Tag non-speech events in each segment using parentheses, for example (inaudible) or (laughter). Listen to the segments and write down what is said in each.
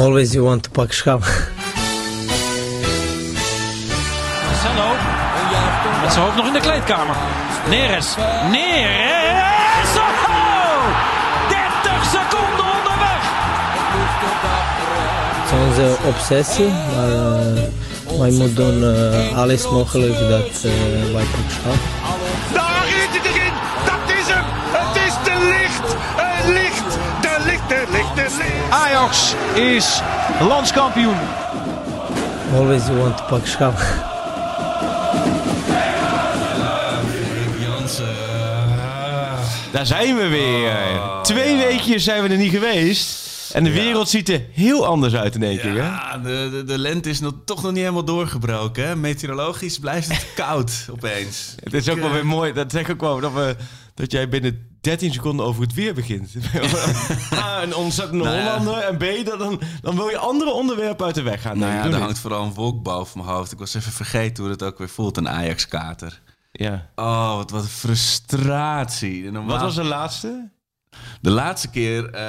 Always you want to pak schap. Marcelo. Met zijn hoofd nog in de kleedkamer. Neres. Neres. Oh! 30 seconden onderweg. Het is onze obsessie, maar uh, wij moeten doen uh, alles mogelijk dat uh, wij pak Ajax is landskampioen. Always you want to pak schap. Daar zijn we weer. Twee weken zijn we er niet geweest. En de wereld ziet er heel anders uit in één keer. Hè? Ja, de, de, de lente is nog, toch nog niet helemaal doorgebroken. Hè? Meteorologisch blijft het (laughs) koud opeens. Het is ook wel weer mooi. Dat zeg ik ook wel. Dat, we, dat jij binnen 13 seconden over het weer begint. (laughs) A, een ontzettende Nou ja. Hollander. En B, dat dan, dan wil je andere onderwerpen uit de weg gaan. Nou ja, niet. hangt vooral een wolk boven mijn hoofd. Ik was even vergeten hoe het ook weer voelt, een Ajax-kater. Ja. Oh, wat, frustratie. Normaal- Wat was de laatste? De laatste keer, eh,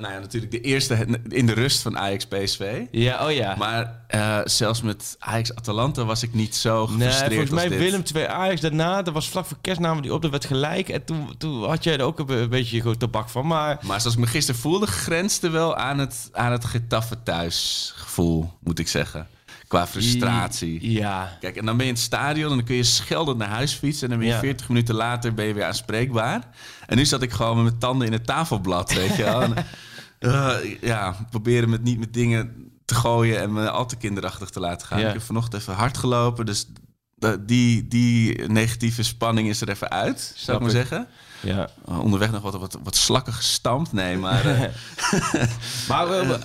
nou ja, natuurlijk de eerste in de rust van Ajax-PSV. Ja, oh ja. Maar eh, zelfs met Ajax-Atalanta was ik niet zo Nee, gefrustreerd volgens mij dit. Willem 2 Ajax daarna. Dat was vlak voor kerst namen die op. Dat werd gelijk. En toen, toen had jij er ook een, be- een beetje goed tabak van. Maar Maar zoals ik me gisteren voelde, grensde wel aan het, aan het Getafe thuisgevoel, moet ik zeggen. Qua frustratie. ja. Kijk, en dan ben je in het stadion en dan kun je scheldend naar huis fietsen. En dan ben je Ja. 40 minuten later ben je weer aanspreekbaar. En nu zat ik gewoon met mijn tanden in het tafelblad, weet je wel. En, (laughs) eh, ja, proberen met niet met dingen te gooien en me al te kinderachtig te laten gaan. Ja. Ik heb vanochtend even hard gelopen, dus die, die negatieve spanning is er even uit, zou ik maar zeggen. ja. Uh, onderweg nog wat, wat, wat slakken gestampt. Nee, maar (laughs) eh, (laughs) Maar eh, eh,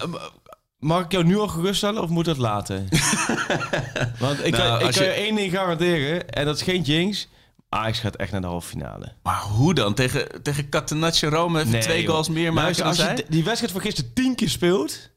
mag ik jou nu al geruststellen of moet dat later? (laughs) Want ik, Nou, kan, ik als kan je... je- één ding garanderen. En dat is geen jinx. Ajax gaat echt naar de halve finale. Maar hoe dan? Tegen, tegen Catenaccio Rome even twee joh. goals meer maken dan als je die wedstrijd van gisteren tien keer speelt...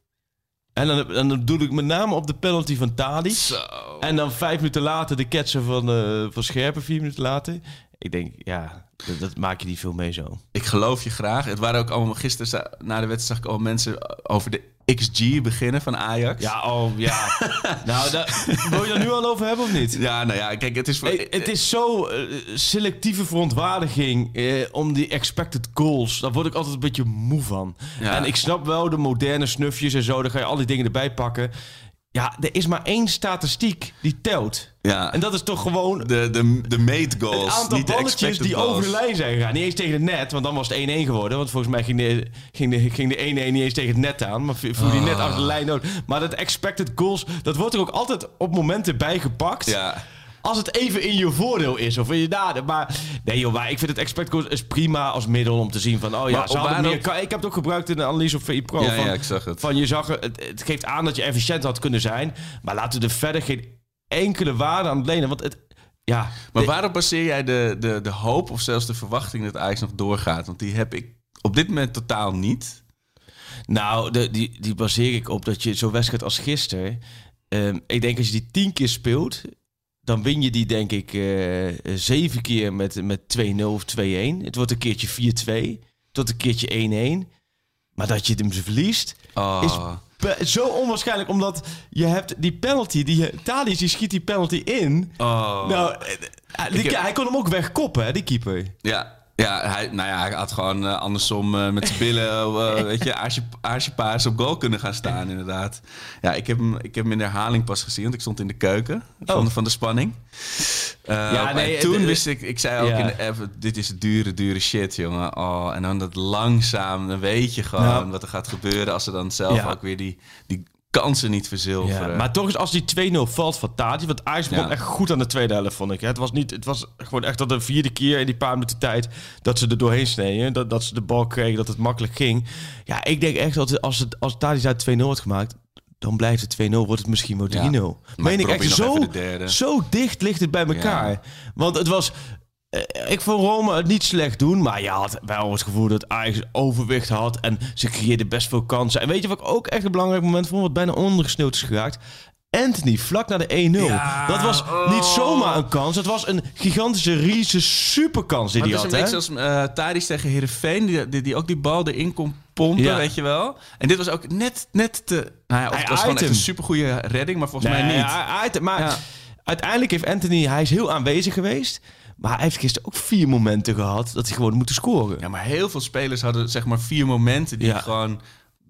En dan, dan doe ik met name op de penalty van Tadic. Zo. En dan vijf minuten later de ketsen van, eh, van Scherpen, vier minuten later. Ik denk, ja, dat, dat maak je niet veel mee zo. Ik geloof je graag. Het waren ook allemaal gisteren na de wedstrijd zag ik al mensen over de XG beginnen van Ajax. Ja, oh, ja. (laughs) nou, daar, wil je er nu al over hebben of niet? Ja, nou ja, kijk, het is voor, Het is zo eh, selectieve verontwaardiging eh, om die expected goals. Daar word ik altijd een beetje moe van. Ja. En ik snap wel de moderne snufjes en zo. Dan ga je al die dingen erbij pakken. Ja, er is maar één statistiek die telt. ja, En dat is toch gewoon de, de, de made goals, het aantal niet balletjes die goals. over de lijn zijn gegaan. Niet eens tegen het net, want dan was het 1-1 geworden. Want volgens mij ging de, ging de, ging de 1-1 niet eens tegen het net aan. Maar voel die Ah. net achter de lijn. Maar dat expected goals, dat wordt er ook altijd op momenten bijgepakt. Ja. Als het even in je voordeel is of in je nadeel. Maar nee joh, maar ik vind het expected goals is prima als middel om te zien van... Oh ja, Maar ze hadden meer... ka- Ik heb het ook gebruikt in de analyse op VI Pro. Ja, van, ja, ik zag het. Van je zag, het, het geeft aan dat je efficiënt had kunnen zijn. Maar laten we er verder geen enkele waarde aan lenen. Want het... Ja, Maar de- waarop baseer jij de, de, de hoop of zelfs de verwachting dat Ajax nog doorgaat? Want die heb ik op dit moment totaal niet. Nou, de, die, die baseer ik op dat je zo'n wedstrijd als gisteren... ehm, ik denk als je die tien keer speelt... dan win je die denk ik eh, zeven keer met, met 2-0 of 2-1. Het wordt een keertje 4-2. Tot een keertje 1-1. Maar dat je hem verliest... Oh. is zo onwaarschijnlijk. Omdat je hebt die penalty... Die, Thalys die schiet die penalty in. Oh. Nou, eh, eh, die- Ik heb- hij kon hem ook wegkoppen, hè, die keeper. Ja, ja, hij, nou ja, hij had gewoon eh, andersom eh, met zijn billen, eh, (laughs) weet je, aarsje, aarsje paas op goal kunnen gaan staan, inderdaad. Ja, ik heb, hem, ik heb hem in de herhaling pas gezien, want ik stond in de keuken van, Oh. van de spanning. Ja, nee, en toen het- wist ik, ik zei ook Ja. in de app, dit is dure, dure shit, jongen. Oh, en dan dat langzaam, dan weet je gewoon Ja. wat er gaat gebeuren als ze dan zelf Ja. ook weer die, die kansen niet verzilveren. Ja, maar toch eens als die 2-0 valt van Tati, want Ajax begon Ja. echt goed aan de tweede helft, vond ik. Het was, niet, het was gewoon echt dat de vierde keer in die paar minuten tijd dat ze er doorheen sneden. Dat, dat ze de bal kregen, dat het makkelijk ging. Ja, ik denk echt dat als, het, als Tati uit 2-0 had gemaakt, dan blijft het 2-0, wordt het misschien wel 3-0. Ja. Meen ik echt zo, de zo dicht ligt het bij elkaar. Ja. Want het was... eh, Ik vond Rome het niet slecht doen, maar je had wel het gevoel dat Ajax overwicht had en ze creëerden best veel kansen. En weet je wat ik ook echt een belangrijk moment vond, wat bijna ondergesneeuwd is geraakt? Anthony vlak na de 1-0. Ja, dat was oh. niet zomaar een kans. Dat was een gigantische, riese superkans die hij het had. is een beetje hè? zoals uh, Tadic tegen Heerenveen, die, die, die ook die bal erin kon pompen, Ja. weet je wel. En dit was ook net, net te... Nou ja, of het was gewoon aait echt een supergoeie redding, maar volgens Nee, mij niet. ja, maar uiteindelijk heeft Anthony... Hij is heel aanwezig geweest. Maar hij heeft gisteren ook vier momenten gehad... dat hij gewoon moet scoren. Ja, maar heel veel spelers hadden zeg maar vier momenten die Ja. gewoon...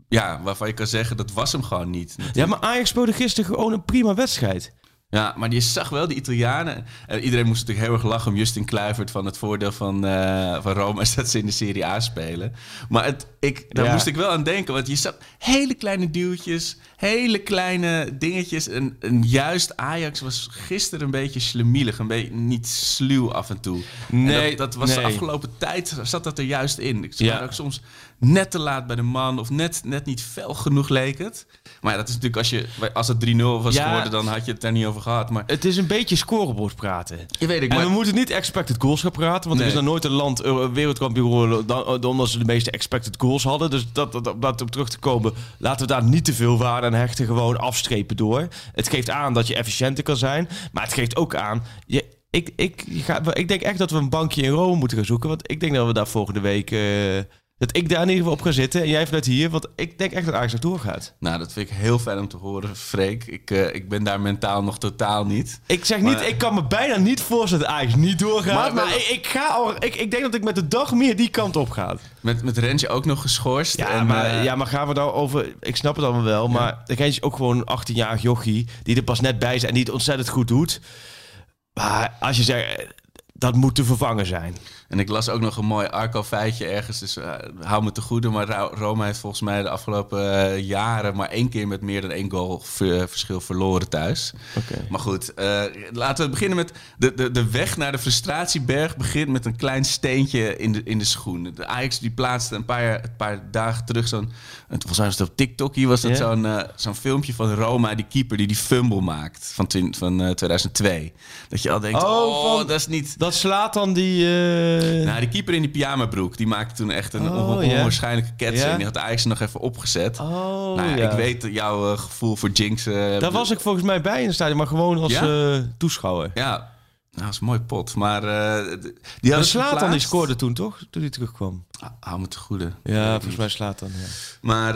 Ja, waarvan je kan zeggen, dat was hem gewoon niet. Ja, maar Ajax speelde gisteren gewoon een prima wedstrijd. Ja, maar je zag wel, die Italianen... eh, iedereen moest natuurlijk heel erg lachen om Justin Kluivert... van het voordeel van, eh, van Roma is dat ze in de Serie A spelen. Maar het, ik, daar Ja. moest ik wel aan denken. Want je zag hele kleine duwtjes, hele kleine dingetjes. En, en juist Ajax was gisteren een beetje slemielig. Een beetje niet sluw af en toe. En Nee, dat, dat was de afgelopen tijd, zat dat er juist in. Ik zag Ja. ook soms net te laat bij de man... of net, net niet fel genoeg leek het. Maar ja, dat is natuurlijk als, je, als het 3-0 was Ja. geworden... dan had je het daar niet over gehad. Maar Het is een beetje scorebord praten. je weet ik, En maar we moeten niet expected goals gaan praten. Want er is nog nooit een land eh, wereldkampioen geworden... dan, omdat ze de meeste expected goals hadden. Dus dat, dat, om dat op terug te komen... laten we daar niet te veel waarde aan hechten. Gewoon afstrepen door. Het geeft aan dat je efficiënter kan zijn. Maar het geeft ook aan... Je, ik, ik, ik denk echt dat we een bankje in Rome moeten gaan zoeken. Want ik denk dat we daar volgende week... eh, dat ik daar in ieder geval op ga zitten. En jij vanuit hier. Want ik denk echt dat Ajax er doorgaat. Nou, dat vind ik heel fijn om te horen, Freek. Ik, eh, ik ben daar mentaal nog totaal niet. Ik zeg niet, ik kan me bijna niet voorstellen dat Ajax niet doorgaat. Maar ik, ik, ga al, ik, ik denk dat ik met de dag meer die kant op ga. Met, met Rensje ook nog geschorst. Ja, en, maar, eh, ja, maar gaan we nou over... Ik snap het allemaal wel, maar de is ook gewoon een 18-jarig jochie... die er pas net bij is en die het ontzettend goed doet. Maar als je zegt, eh, dat moet te vervangen zijn. En ik las ook nog een mooi Arco-feitje ergens. Dus eh, hou me te goede. Maar Roma heeft volgens mij de afgelopen eh, jaren... maar één keer met meer dan één goal ver- verschil verloren thuis. Maar goed, eh, laten we beginnen met... De, de, de weg naar de frustratieberg begint met een klein steentje in de, in de schoen. De Ajax die plaatste een paar, een paar dagen terug zo'n... Volgens mij was het op TikTok. Hier was dat zo'n zo'n filmpje van Roma, die keeper die die fumble maakt van, van eh, 2002. Dat je al denkt, Oh, oh, van- dat is niet... Dat slaat dan die... eh, Nou, die keeper in die pyjamabroek, die maakte toen echt een Oh, on- onwaarschijnlijke ketsing. Ja. Die had Ajax nog even opgezet. Oh, nou, ja, ik weet jouw eh, gevoel voor jinx... eh, Daar was ik volgens mij bij in het stadion, maar gewoon als toeschouwer. Ja, nou, dat is een mooi pot. Maar d- die Maar Slaat dan die scoorde toen, toch? Toen hij terugkwam. Ah, hou me te goede. Ja, volgens mij Slaat dan, ja. Maar,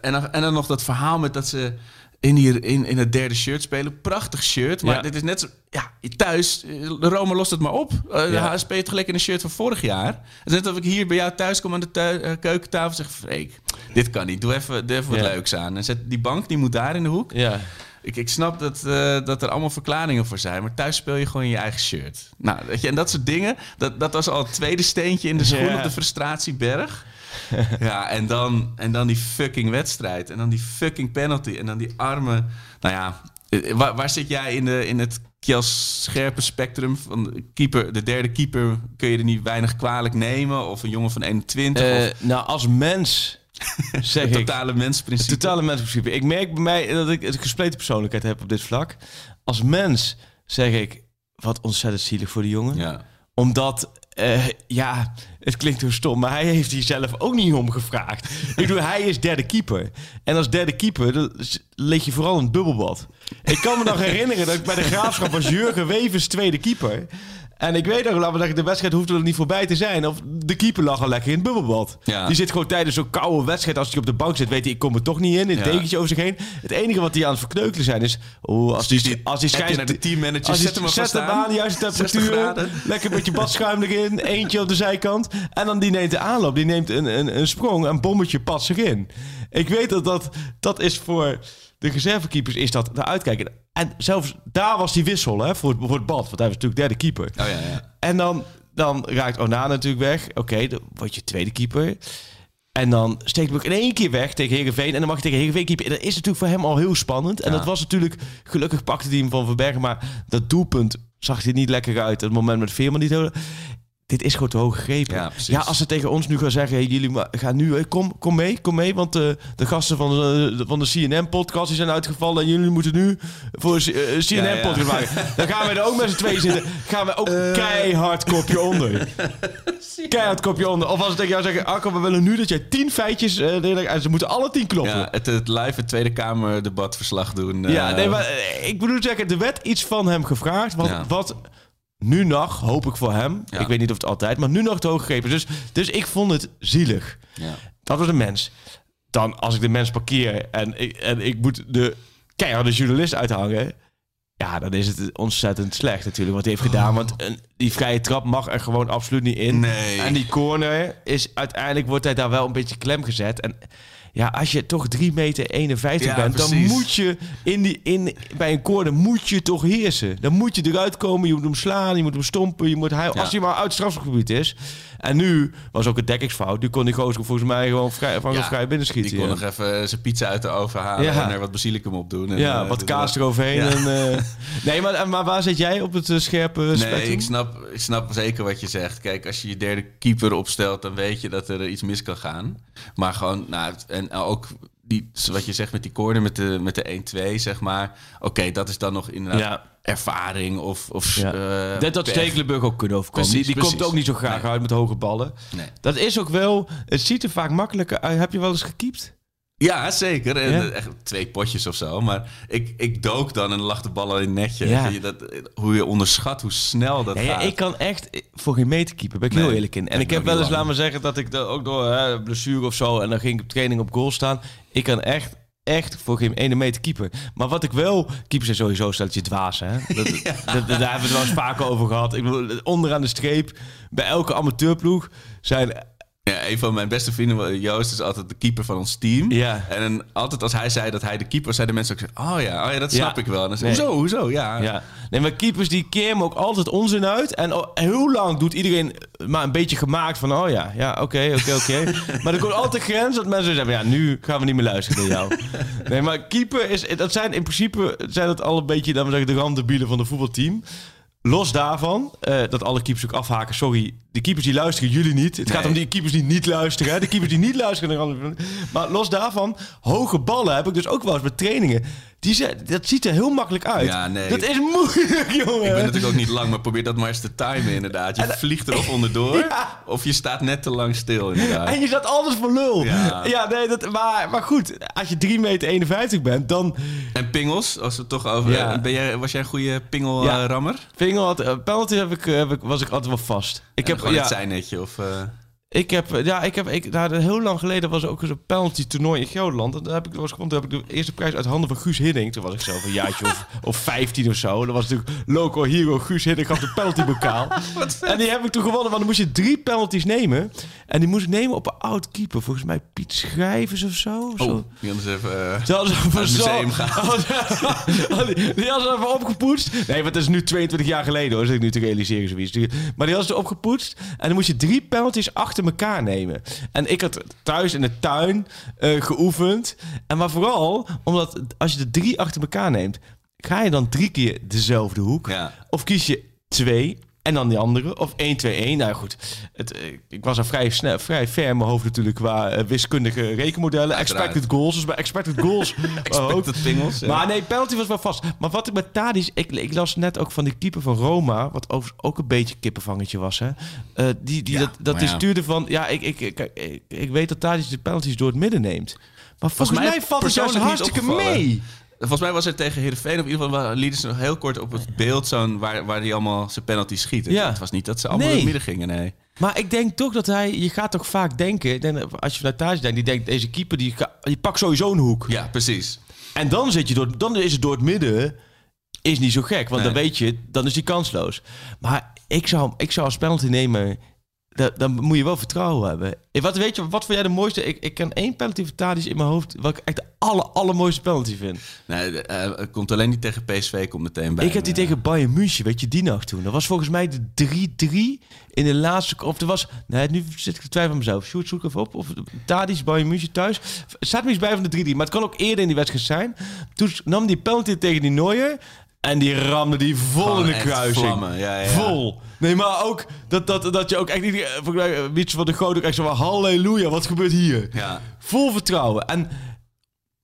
en, dan, en dan nog dat verhaal met dat ze in, die, in, in het derde shirt spelen. Prachtig shirt, maar Ja. dit is net zo... Ja, thuis, de Roma lost het maar op. Eh Ja. HSP heeft gelijk in een shirt van vorig jaar. Het is net ik hier bij jou thuis kom aan de eh, keukentafel en zeg... Freek, dit kan niet. Doe even, doe even wat Ja. leuks aan. En zet die bank, die moet daar in de hoek. Ja. Ik, ik snap dat, eh, dat er allemaal verklaringen voor zijn, maar thuis speel je gewoon in je eigen shirt. Nou, weet je, en dat soort dingen, dat, dat was al het tweede steentje in de schoen op de frustratieberg. (laughs) ja, en dan, en dan die fucking wedstrijd. En dan die fucking penalty. En dan die arme... Nou ja, eh, waar, waar zit jij in, de, in het Kjels scherpe spectrum van de keeper? De derde keeper kun je er niet weinig kwalijk nemen? Of een jongen van 21? Eh, of nou, als mens (laughs) zeg het ik... totale mensprincipe? Het totale mensprincipe. Ik merk bij mij dat ik een gespleten persoonlijkheid heb op dit vlak. Als mens zeg ik, wat ontzettend zielig voor die jongen. Ja. Omdat, eh, ja, het klinkt heel stom, maar hij heeft hier zelf ook niet om gevraagd. ik bedoel, hij is derde keeper. En als derde keeper lig je vooral het bubbelbad. Ik kan me nog herinneren dat ik bij de graafschap was Jurgen Wevers tweede keeper. En ik weet nog, laten we zeggen, de wedstrijd hoefde er niet voorbij te zijn. Of de keeper lag al lekker in het bubbelbad. Ja. Die zit gewoon tijdens zo'n koude wedstrijd, als hij op de bank zit, weet hij, ik kom er toch niet in. Een Ja. dekentje over zich heen. Het enige wat hij aan het verkneukelen zijn is, oh, als die, die- als die scheids... naar de teammanager, zet hem maar zet hem aan. juiste 60 temperatuur. Lekker met je badschuim erin. (laughs) Eentje op de zijkant. En dan die neemt de aanloop. Die neemt een, een, een sprong. Een bommetje past zich in. Ik weet dat dat, dat is voor de reservekeepers is dat de uitkijken. En zelfs daar was die wissel hè, voor, het, voor het bad. Want hij was natuurlijk derde keeper. Oh ja, ja. En dan, dan raakt Onana natuurlijk weg. Oké, dan word je tweede keeper. En dan steekt hij ook in één keer weg tegen Heerenveen. En dan mag je tegen Heerenveen keeper. En dat is natuurlijk voor hem al heel spannend. En Ja. dat was natuurlijk... Gelukkig pakte hij hem van Verbergen. Maar dat doelpunt zag hij niet lekker uit. Het moment met Veerman niet heel... dit is gewoon te hoog gegrepen. Ja, als ze tegen ons nu gaan zeggen, hey, jullie gaan nu, kom, kom mee, kom mee, want de, de gasten van de, van de CNN-podcast die zijn uitgevallen en jullie moeten nu voor eh, CNN-podcast Ja, maken. Dan gaan we er ook met z'n tweeën zitten, gaan we ook keihard kopje onder. (laughs) keihard kopje onder. Of als ze tegen jou zeggen, Arco, we willen nu dat jij tien feitjes, eh, en ze moeten alle tien kloppen. Ja, het, het live het Tweede Kamer debatverslag doen. Ja, eh, nee, maar eh, ik bedoel zeggen, er werd iets van hem gevraagd. Wat, Ja. wat nu nog, hoop ik voor hem. Ja. Ik weet niet of het altijd, maar nu nog te hoog gegrepen. Dus, dus ik vond het zielig. Ja. Dat was een mens. Dan, als ik de mens parkeer en ik, en ik moet de keiharde journalist uithangen. Ja, dan is het ontzettend slecht natuurlijk wat hij heeft gedaan. Want een, die vrije trap mag er gewoon absoluut niet in. Nee. En die corner is uiteindelijk wordt hij daar wel een beetje klem gezet. En ja, als je toch 3 meter 51 Ja, bent, dan moet je in die, in, bij een corner moet je toch heersen. Dan moet je eruit komen, je moet hem slaan, je moet hem stompen. Je moet hij, Als hij maar uit het strafgebied is. En nu was ook een dekkingsfout. Nu kon die gozer volgens mij gewoon vrij, van Ja, vrij binnenschieten. Die kon nog even zijn pizza uit de oven halen en er wat basilicum op doen. En, Ja, eh, wat kaas eroverheen. En, eh, nee, maar, maar waar zit jij op het eh, scherpe Nee, spectrum? ik snap, ik snap zeker wat je zegt. Kijk, als je je derde keeper opstelt, dan weet je dat er eh, iets mis kan gaan. Maar gewoon, nou, en ook die, wat je zegt met die corner, met de, met de 1-2, zeg maar. Oké, dat is dan nog inderdaad Ja. ervaring of... of Ja. eh, dat had. Stekelenburg ook kunnen overkomen. Precies, die komt ook niet zo graag Nee. uit met hoge ballen. Nee. Dat is ook wel... Het ziet er vaak makkelijker uit. Heb je wel eens gekiept? Ja, zeker. En, Ja? Echt twee potjes of zo. Maar ik, ik dook dan en lag de bal al in het netje. Ja. Je, dat, hoe je onderschat hoe snel dat Ja, ja, gaat. ik kan echt voor geen meter keeper, ben ik Nee, heel eerlijk in. En ik heb wel eens, laten we zeggen, dat ik er ook door hè, blessure of zo... en dan ging ik op training op goal staan. Ik kan echt, echt voor geen ene meter keeper. Maar wat ik wel... Keepers zijn sowieso stelletje dwaas, hè? (laughs) Dat, dat- dat- daar hebben we het wel eens vaker over gehad. Ik bedoel, onderaan de streep, bij elke amateurploeg zijn... Ja, een van mijn beste vrienden, Joost, is altijd de keeper van ons team. Ja. En altijd als hij zei dat hij de keeper was, zeiden mensen ook... Oh ja, oh ja dat Ja. snap ik wel. En dan zei, Nee. hoezo, hoezo? Ja. Ja. Nee, maar keepers die keren ook altijd onzin uit. En heel lang doet iedereen maar een beetje gemaakt van... oh ja, ja, oké, oké, oké. (laughs) maar er komt altijd grens dat mensen zeggen... ja, nu gaan we niet meer luisteren naar jou. nee, maar keeper is... dat zijn in principe zijn dat al een beetje... dan we zeggen, de randdebielen van de voetbalteam. Los daarvan, eh, dat alle keepers ook afhaken. Sorry, de keepers die luisteren, jullie niet. Het gaat om die keepers die niet luisteren. Hè? De keepers die niet luisteren. Maar los daarvan, hoge ballen heb ik dus ook wel eens met trainingen. Die zijn, dat ziet er heel makkelijk uit. Ja, nee. Dat is moeilijk, jongen. Ik ben natuurlijk ook niet lang, maar probeer dat maar eens te timen inderdaad. Je vliegt er of onderdoor, (laughs) Ja. of je staat net te lang stil inderdaad. En je zat altijd voor lul. Ja, Ja. nee, dat, maar, maar goed, als je 3 meter 51 bent, dan... En pingels, als we het toch over... Ja. Ben jij, was jij een goede Ja. pingelrammer? Vinger had, eh, penalty heb ik, eh, heb ik, was ik altijd wel vast. Ik heb, gewoon ja, het zijnetje of... eh, ik heb, eh, ja, ik heb, ik, nou, heel lang geleden was er ook eens een penalty toernooi in Gelderland. En daar heb ik gewonnen. Toen heb ik de eerste prijs uit handen van Guus Hiddink. Toen was ik zelf een jaartje of, of 15 of zo. Dat was natuurlijk local hero Guus Hiddink gaf de penalty bokaal. (laughs) en die heb ik toen gewonnen, want dan moest je drie penalties nemen. En die moest ik nemen op een oud keeper. Volgens mij Piet Schrijvers of zo. of zo. oh, die anders even... eh, Ze hadden ze Naar het museum gaan. gaan. (laughs) die, die hadden ze even opgepoetst. Nee, want dat is nu 22 jaar geleden hoor. Zit ik nu te realiseren zoiets. Maar die hadden ze opgepoetst. En dan moest je drie penalties achter elkaar nemen. En ik had thuis in de tuin eh, geoefend. En maar vooral, omdat als je de drie achter elkaar neemt... ga je dan drie keer dezelfde hoek? Ja. Of kies je twee en dan die andere? Of 1, 2, 1? Nou goed, het, eh, ik was al vrij, snel, vrij ver in mijn hoofd natuurlijk... qua eh, wiskundige rekenmodellen. Uiteraard. Expected goals. Dus bij expected goals... (laughs) ook. Expected pingels. ja. Maar nee, penalty was wel vast. Maar wat ik met Tadic... Ik, ik las net ook van die keeper van Roma... wat overigens ook een beetje kippenvangetje was, hè. Eh, die die Ja, dat, dat die ja. stuurde van... Ja, ik, ik, ik, ik, ik weet dat Tadic de penalties door het midden neemt. Maar volgens mij mij valt het juist niet hartstikke mee. Volgens mij was er tegen Heerenveen, of in ieder geval lieten ze nog heel kort op het beeld zo'n waar, waar hij allemaal zijn penalty schiet. Ja. Het was niet dat ze allemaal Nee. in het midden gingen, nee. Maar ik denk toch dat hij... Je gaat toch vaak denken... Als je vanuit Tadic denkt... Die denkt, deze keeper die, die pakt sowieso een hoek. Ja, precies. En dan, zit je door, dan is het door het midden is niet zo gek. Want Nee. dan weet je, dan is hij kansloos. Maar ik zou, ik zou als penalty nemen... da- Dan moet je wel vertrouwen hebben. Eh, Wat weet je, wat vond jij de mooiste? Ik, ik ken één penalty van Tadic in mijn hoofd... wat ik echt de aller, allermooiste penalty vind. Nee, eh, het komt alleen niet tegen PSV, komt meteen bij. ik heb die tegen Bayern München, weet je die nog toen? Dat was volgens mij de 3-3 in de laatste... Of er was... Nee, nu zit ik te twijfelen aan mezelf. Sjoerd, zoek even op. Of Tadic, Bayern München thuis. Staat me iets bij van de 3-3. Maar het kan ook eerder in die wedstrijd zijn. Toen nam die penalty tegen die Neuer... En die ramde die vol Gewoon in de echt kruising. vlammen, ja, ja. Vol. Nee, maar ook dat, dat, dat je ook echt niet... eh, Wietse van de Groot ook echt zo van... Halleluja, wat gebeurt hier? Ja. Vol vertrouwen. En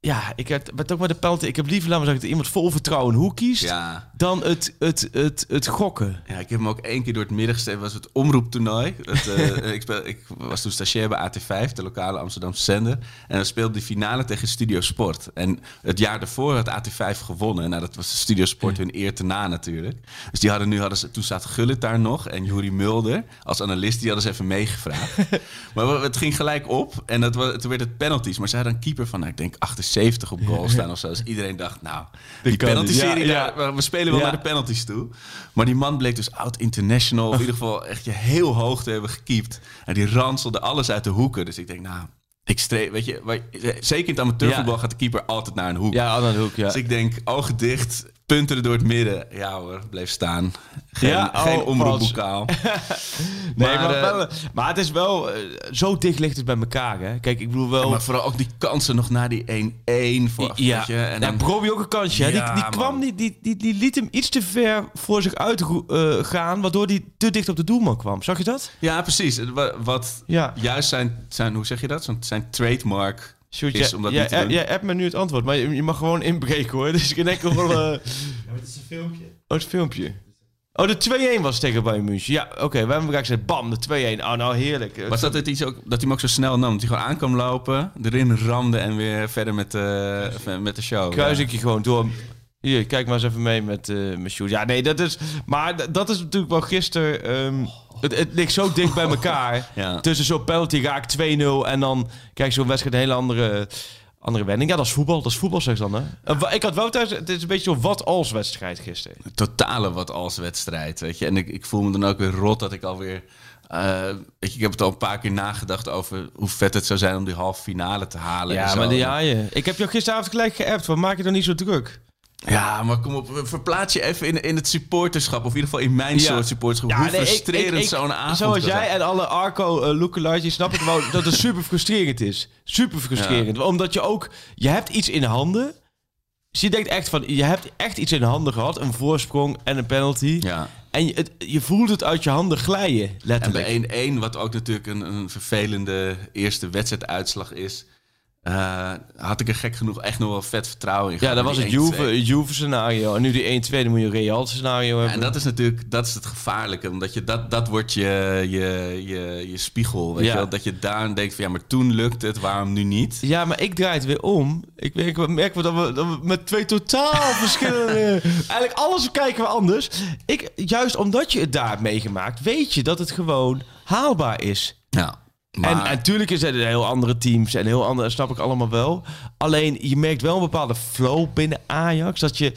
ja, ik heb het ook met de penalty. Ik heb liever, laten zeggen, dat iemand vol vertrouwen hoek kiest... Ja. dan het, het, het, het gokken. Ja, ik heb hem ook één keer door het midden gesteven. was het omroeptoernooi. Het, (laughs) eh, ik, speel, ik was toen stagiair bij AT5, de lokale Amsterdamse zender. En dan speelde die finale tegen Studio Sport. En het jaar daarvoor had AT5 gewonnen. Nou, dat was de Studio Sport hun eer te na natuurlijk. Dus die hadden nu, hadden ze, toen zat Gullit daar nog en Juri Mulder als analist. Die hadden ze even meegevraagd. (laughs) maar het ging gelijk op en dat was, toen werd het penalties. Maar ze hadden een keeper van, nou, ik denk 78 op goal staan of zo. Dus iedereen dacht, nou, die penalty-serie, Ja, daar- we spelen wel Ja. naar de penalties toe. Maar die man bleek dus oud-international. Of in ieder geval echt je heel hoog te hebben gekiept. En die ranselde alles uit de hoeken. Dus ik denk, nou, ik streef, weet je, zeker in het amateurvoetbal Ja. gaat de keeper altijd naar een hoek. Ja, aan de hoek, ja. Dus ik denk, ogen dicht, punteren door het midden. Ja hoor, bleef staan. Geen, Ja, geen oh, omroepbokaal. (laughs) Nee, Maar, maar, eh, wel, maar het is wel... eh, zo dicht ligt het bij elkaar, hè. Kijk, ik bedoel wel... Maar vooral ook die kansen nog naar die 1-1. Voor, Ja, je, en dan, Brobbey ook een kansje. Ja, die die, kwam niet, die, die, die liet hem iets te ver voor zich uit eh, gaan, waardoor hij te dicht op de doelman kwam. Zag je dat? ja, precies. Wa- Wat Ja. juist zijn, zijn, hoe zeg je dat? Zijn trademark Sjoerd, is jij- om dat niet te doen. Jij hebt me nu het antwoord, maar je, je mag gewoon inbreken hoor. (laughs) Dus ik denk enkel wel... eh, het is een filmpje. Oh, het filmpje. Oh, de 2-1 was tegen Bayern München. Ja, oké. we hebben elkaar gezegd, bam, de 2-1. Oh, nou heerlijk. Was dat het iets ook, dat hij hem ook zo snel nam? Dat hij gewoon aan kwam lopen, erin ramde en weer verder met, de met de show. Kruis ik je gewoon door. Hier, kijk maar eens even mee met, eh met Sjoerd. Ja, nee, dat is... Maar dat is natuurlijk wel gisteren... ehm, het, het ligt zo dicht bij elkaar. (laughs) Ja. Tussen zo'n penalty raak 2-0 en dan krijg je zo'n wedstrijd een hele andere, andere wending. Ja, dat is voetbal. Dat is voetbal, zeg dan, hè? Wa- Ik had wel thuis... Het is een beetje zo'n wat-als wedstrijd gisteren. Totale wat als wedstrijd, weet je. En ik, ik voel me dan ook weer rot dat ik alweer... eh weet je, ik heb het al een paar keer nagedacht over hoe vet het zou zijn om die halve finale te halen. en Ja, maar die, ja, je. Ik heb jou gisteravond gelijk geappt. Wat maak je dan niet zo druk? Ja, maar kom op, verplaats je even in, in het supporterschap. Of in ieder geval in mijn Ja. soort supporterschap. Ja, hoe nee, frustrerend zo'n avond Zoals jij en alle Arco uh, lookalikes, snap ik wel (laughs) dat het super frustrerend is. Super frustrerend. Omdat je ook, je hebt iets in handen. Dus je denkt echt van, je hebt echt iets in de handen gehad. Een voorsprong en een penalty. Ja. En je, het, je voelt het uit je handen glijden, En letterlijk. bij 1-1, wat ook natuurlijk een, een vervelende eerste wedstrijduitslag is... eh, had ik er gek genoeg echt nog wel vet vertrouwen in. ja, dat was het Die 1-2. Juve, Juve scenario. En nu die 1-2, dan moet je een Real scenario hebben. En dat is natuurlijk dat is het gevaarlijke. Omdat je, dat, dat wordt je, je, je, je spiegel. Weet Ja. je wel? Dat je daar denkt van ja, maar toen lukt het, waarom nu niet? Ja, maar ik draai het weer om. Ik merk, merk dat we, dat we met twee totaal (laughs) verschillende... Eigenlijk alles kijken we anders. Ik, juist omdat je het daar hebt meegemaakt, weet je dat het gewoon haalbaar is. Ja. Maar, En, natuurlijk is het heel andere teams en heel andere, snap ik allemaal wel. Alleen je merkt wel een bepaalde flow binnen Ajax. Dat je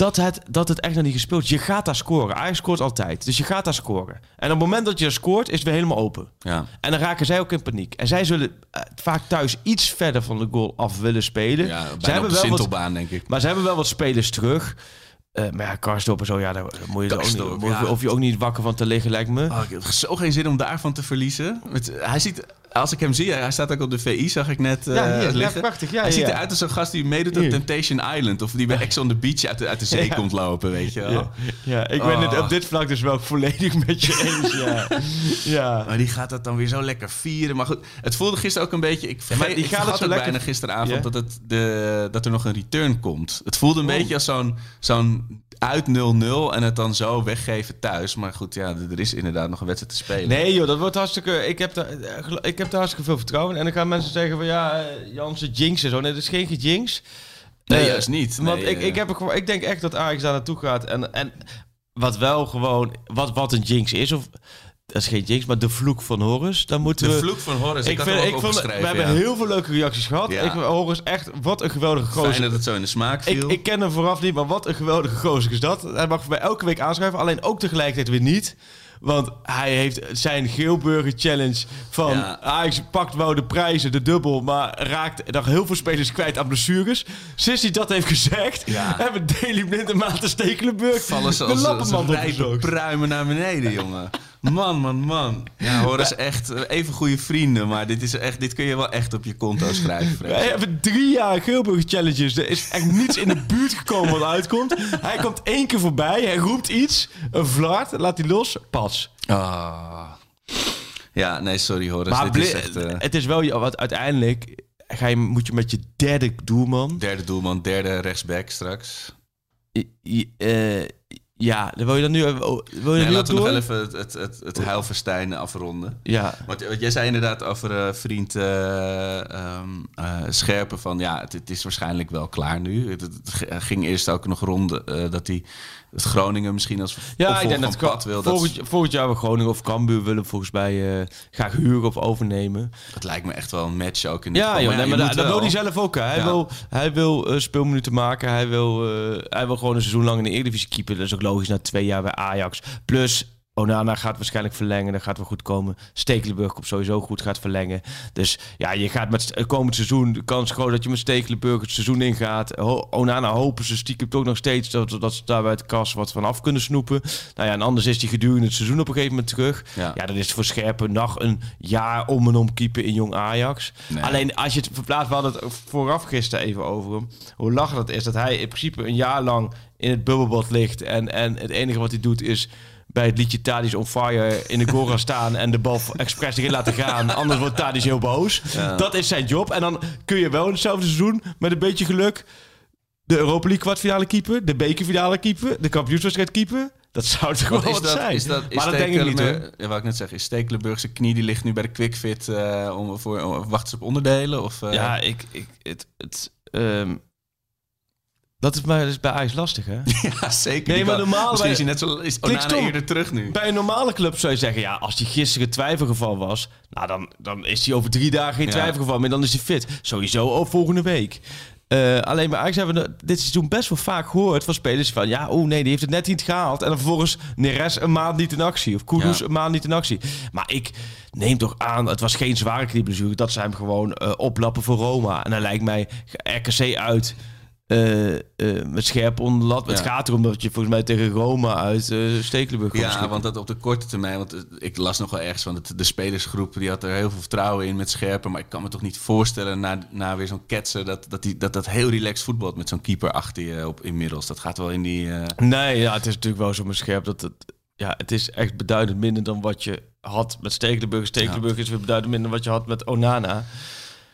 dat het, dat het echt nog niet gespeeld is. Je gaat daar scoren. Ajax scoort altijd. Dus je gaat daar scoren. En op het moment dat je scoort, is het weer helemaal open. ja. En dan raken zij ook in paniek. En zij zullen eh, vaak thuis iets verder van de goal af willen spelen. Ja, ze op de wel wat, denk ik. maar ze hebben wel wat spelers terug. Eh, maar ja, Karsdorp en zo, ja, daar moet je, ook niet, ja. hoef je ook niet wakker van te liggen, lijkt me. Oh, ik heb zo geen zin om daarvan te verliezen. Met, hij ziet, als ik hem zie, hij staat ook op de VI, zag ik net eh, Ja, hier, ja, liggen. prachtig, ja, hij ja, ziet eruit als zo'n gast die meedoet Hier. Temptation Island. Of die bij Ex on the Beach uit de, uit de zee (laughs) Ja. komt lopen, weet je wel. Ja, ja, ik ben het Oh. op dit vlak dus wel volledig met je eens. Ja. (laughs) ja. Maar die gaat dat dan weer zo lekker vieren. Maar goed, het voelde gisteren ook een beetje... Ik vergeet, maar die ik gaat het vergat zo ook lekker- bijna gisteravond dat, het de, dat er nog een return komt. Het voelde een Oh. beetje als zo'n zo'n uit 0-0 en het dan zo weggeven thuis. Maar goed, ja, er is inderdaad nog een wedstrijd te spelen. Nee joh, dat wordt hartstikke... Ik heb, daar, eh, ik heb daar hartstikke veel vertrouwen in. En dan gaan mensen zeggen van ja, eh, Jansen jinx en zo. Nee, dat is geen gejinx. Nee, Eh, juist niet. Want Nee, ik, eh. ik, heb er ik denk echt dat Ajax daar naartoe gaat. En, en wat wel gewoon... Wat, wat een jinx is, of... Dat is geen jinx, maar de vloek van Horus. Dan moeten De we... vloek van Horus, ik, Ik vind, ik we hebben heel veel leuke reacties gehad. Ja. Ik, Horus, echt, wat een geweldige gozer. Fijn dat het zo in de smaak Ik, viel. ik ken hem vooraf niet, maar wat een geweldige gozer is dat. Hij mag voor mij elke week aanschrijven, alleen ook tegelijkertijd weer niet. Want hij heeft zijn Geelburger Challenge van Ja. Ajax pakt wel de prijzen, de dubbel, maar raakt nog heel veel spelers kwijt aan blessures. Sinds hij dat heeft gezegd, Ja. hebben Daley Blind en Maarten Stekelenburg vallen ze de als, als lappenmand rijpe opgezocht. pruimen naar beneden, jongen. Man, man, man. Ja, hoor, is echt eh, even goede vrienden, maar dit, is echt, dit kun je wel echt op je konto schrijven. Wij hebben drie jaar Geelburger Challenges. Er is echt niets in de buurt gekomen wat uitkomt. Hij komt één keer voorbij, hij roept iets, een vlaart, laat hij los, pas. Ah. Ja, nee, sorry Horace. Maar dit is echt, eh, het is wel, wat uiteindelijk ga je, moet je met je derde doelman... derde doelman, derde rechtsback straks. I- I- eh, ja, wil je dan nu, even- wil je Nee, nu op laten we nog even het, het, het, afronden. Ja, Want, jij zei inderdaad over eh, vriend eh, ehm, eh, Scherpen van ja, het, het is waarschijnlijk wel klaar nu. Het, het ging eerst ook nog rond dat hij het Groningen misschien als ja ik denk dat Pat wil. Dat, volgend, volgend jaar we Groningen of Cambuur willen volgens mij eh, graag huren of overnemen. dat lijkt me echt wel een match ook in dit Ja, joh, nee, maar dat, dat wil hij zelf ook. Hè. Hij Ja. wil, hij wil eh, speelminuten maken. Hij wil, eh, hij wil gewoon een seizoen lang in de Eredivisie keeper. Dat is ook logisch na twee jaar bij Ajax. Plus, Onana gaat waarschijnlijk verlengen. Dat gaat wel goed komen. Stekelenburg komt sowieso goed, gaat verlengen. Dus ja, je gaat met het komend seizoen... de kans groot dat je met Stekelenburg het seizoen ingaat. Ho- Onana hopen ze stiekem toch nog steeds... dat, dat ze daar bij het kas wat van af kunnen snoepen. Nou ja, en anders is hij gedurende het seizoen op een gegeven moment terug. Ja. Ja, dan is het voor Scherpen nog een jaar om en om keeper in jong Ajax. Nee. Alleen als je het verplaatst, we hadden het vooraf gisteren even over hem. Hoe lachend het is dat hij in principe een jaar lang in het bubbelbad ligt. En, en het enige wat hij doet is bij het liedje Tadis on Fire in de gaan (laughs) staan en de bal expres erin laten gaan. Anders wordt Tadis heel boos. Dat is zijn job. En dan kun je wel in hetzelfde seizoen met een beetje geluk de Europa League kwartfinale keeper, de bekerfinale keeper, de kampioenswedstrijd keeper. Dat zou toch wel wat zijn. Is dat, is maar dat denk ik niet hoor. Ja, wat ik net zeg, is Stekelenburg zijn knie die ligt nu bij de quickfit eh om voor om, wachten ze op onderdelen of eh, Ja, ik, ik, het, het, ehm, dat is, maar, is bij Ajax lastig, hè? (laughs) Ja, zeker. Nee, maar normaal Misschien bij- is hij net zo is eerder terug nu. Bij een normale club zou je zeggen, ja, als die gisteren twijfelgeval was, nou, dan, dan is hij over drie dagen geen Ja. twijfelgeval meer, dan is hij fit. Sowieso ook volgende week. Eh, alleen bij Ajax hebben we dit seizoen best wel vaak gehoord van spelers van, ja, oh nee, die heeft het net niet gehaald. En dan vervolgens Neres een maand niet in actie. Of Kudus Ja. een maand niet in actie. Maar ik neem toch aan, het was geen zware knieblessure, dat ze hem gewoon eh, oplappen voor Roma. En dan lijkt mij RKC uit... eh, met scherp onder de lat. Het gaat erom dat je volgens mij tegen Roma uit eh Stekelenburg komt Ja, schieten. want dat op de korte termijn, want ik las nog wel ergens van de spelersgroep, die had er heel veel vertrouwen in met Scherpen, maar ik kan me toch niet voorstellen na, na weer zo'n ketsen dat dat, die, dat dat heel relaxed voetbalt met zo'n keeper achter je op inmiddels. Dat gaat wel in die... Nee, ja, het is natuurlijk wel zo maar scherp dat het... Ja, het is echt beduidend minder dan wat je had met Stekelenburg. Stekelenburg is weer beduidend minder dan wat je had met Onana.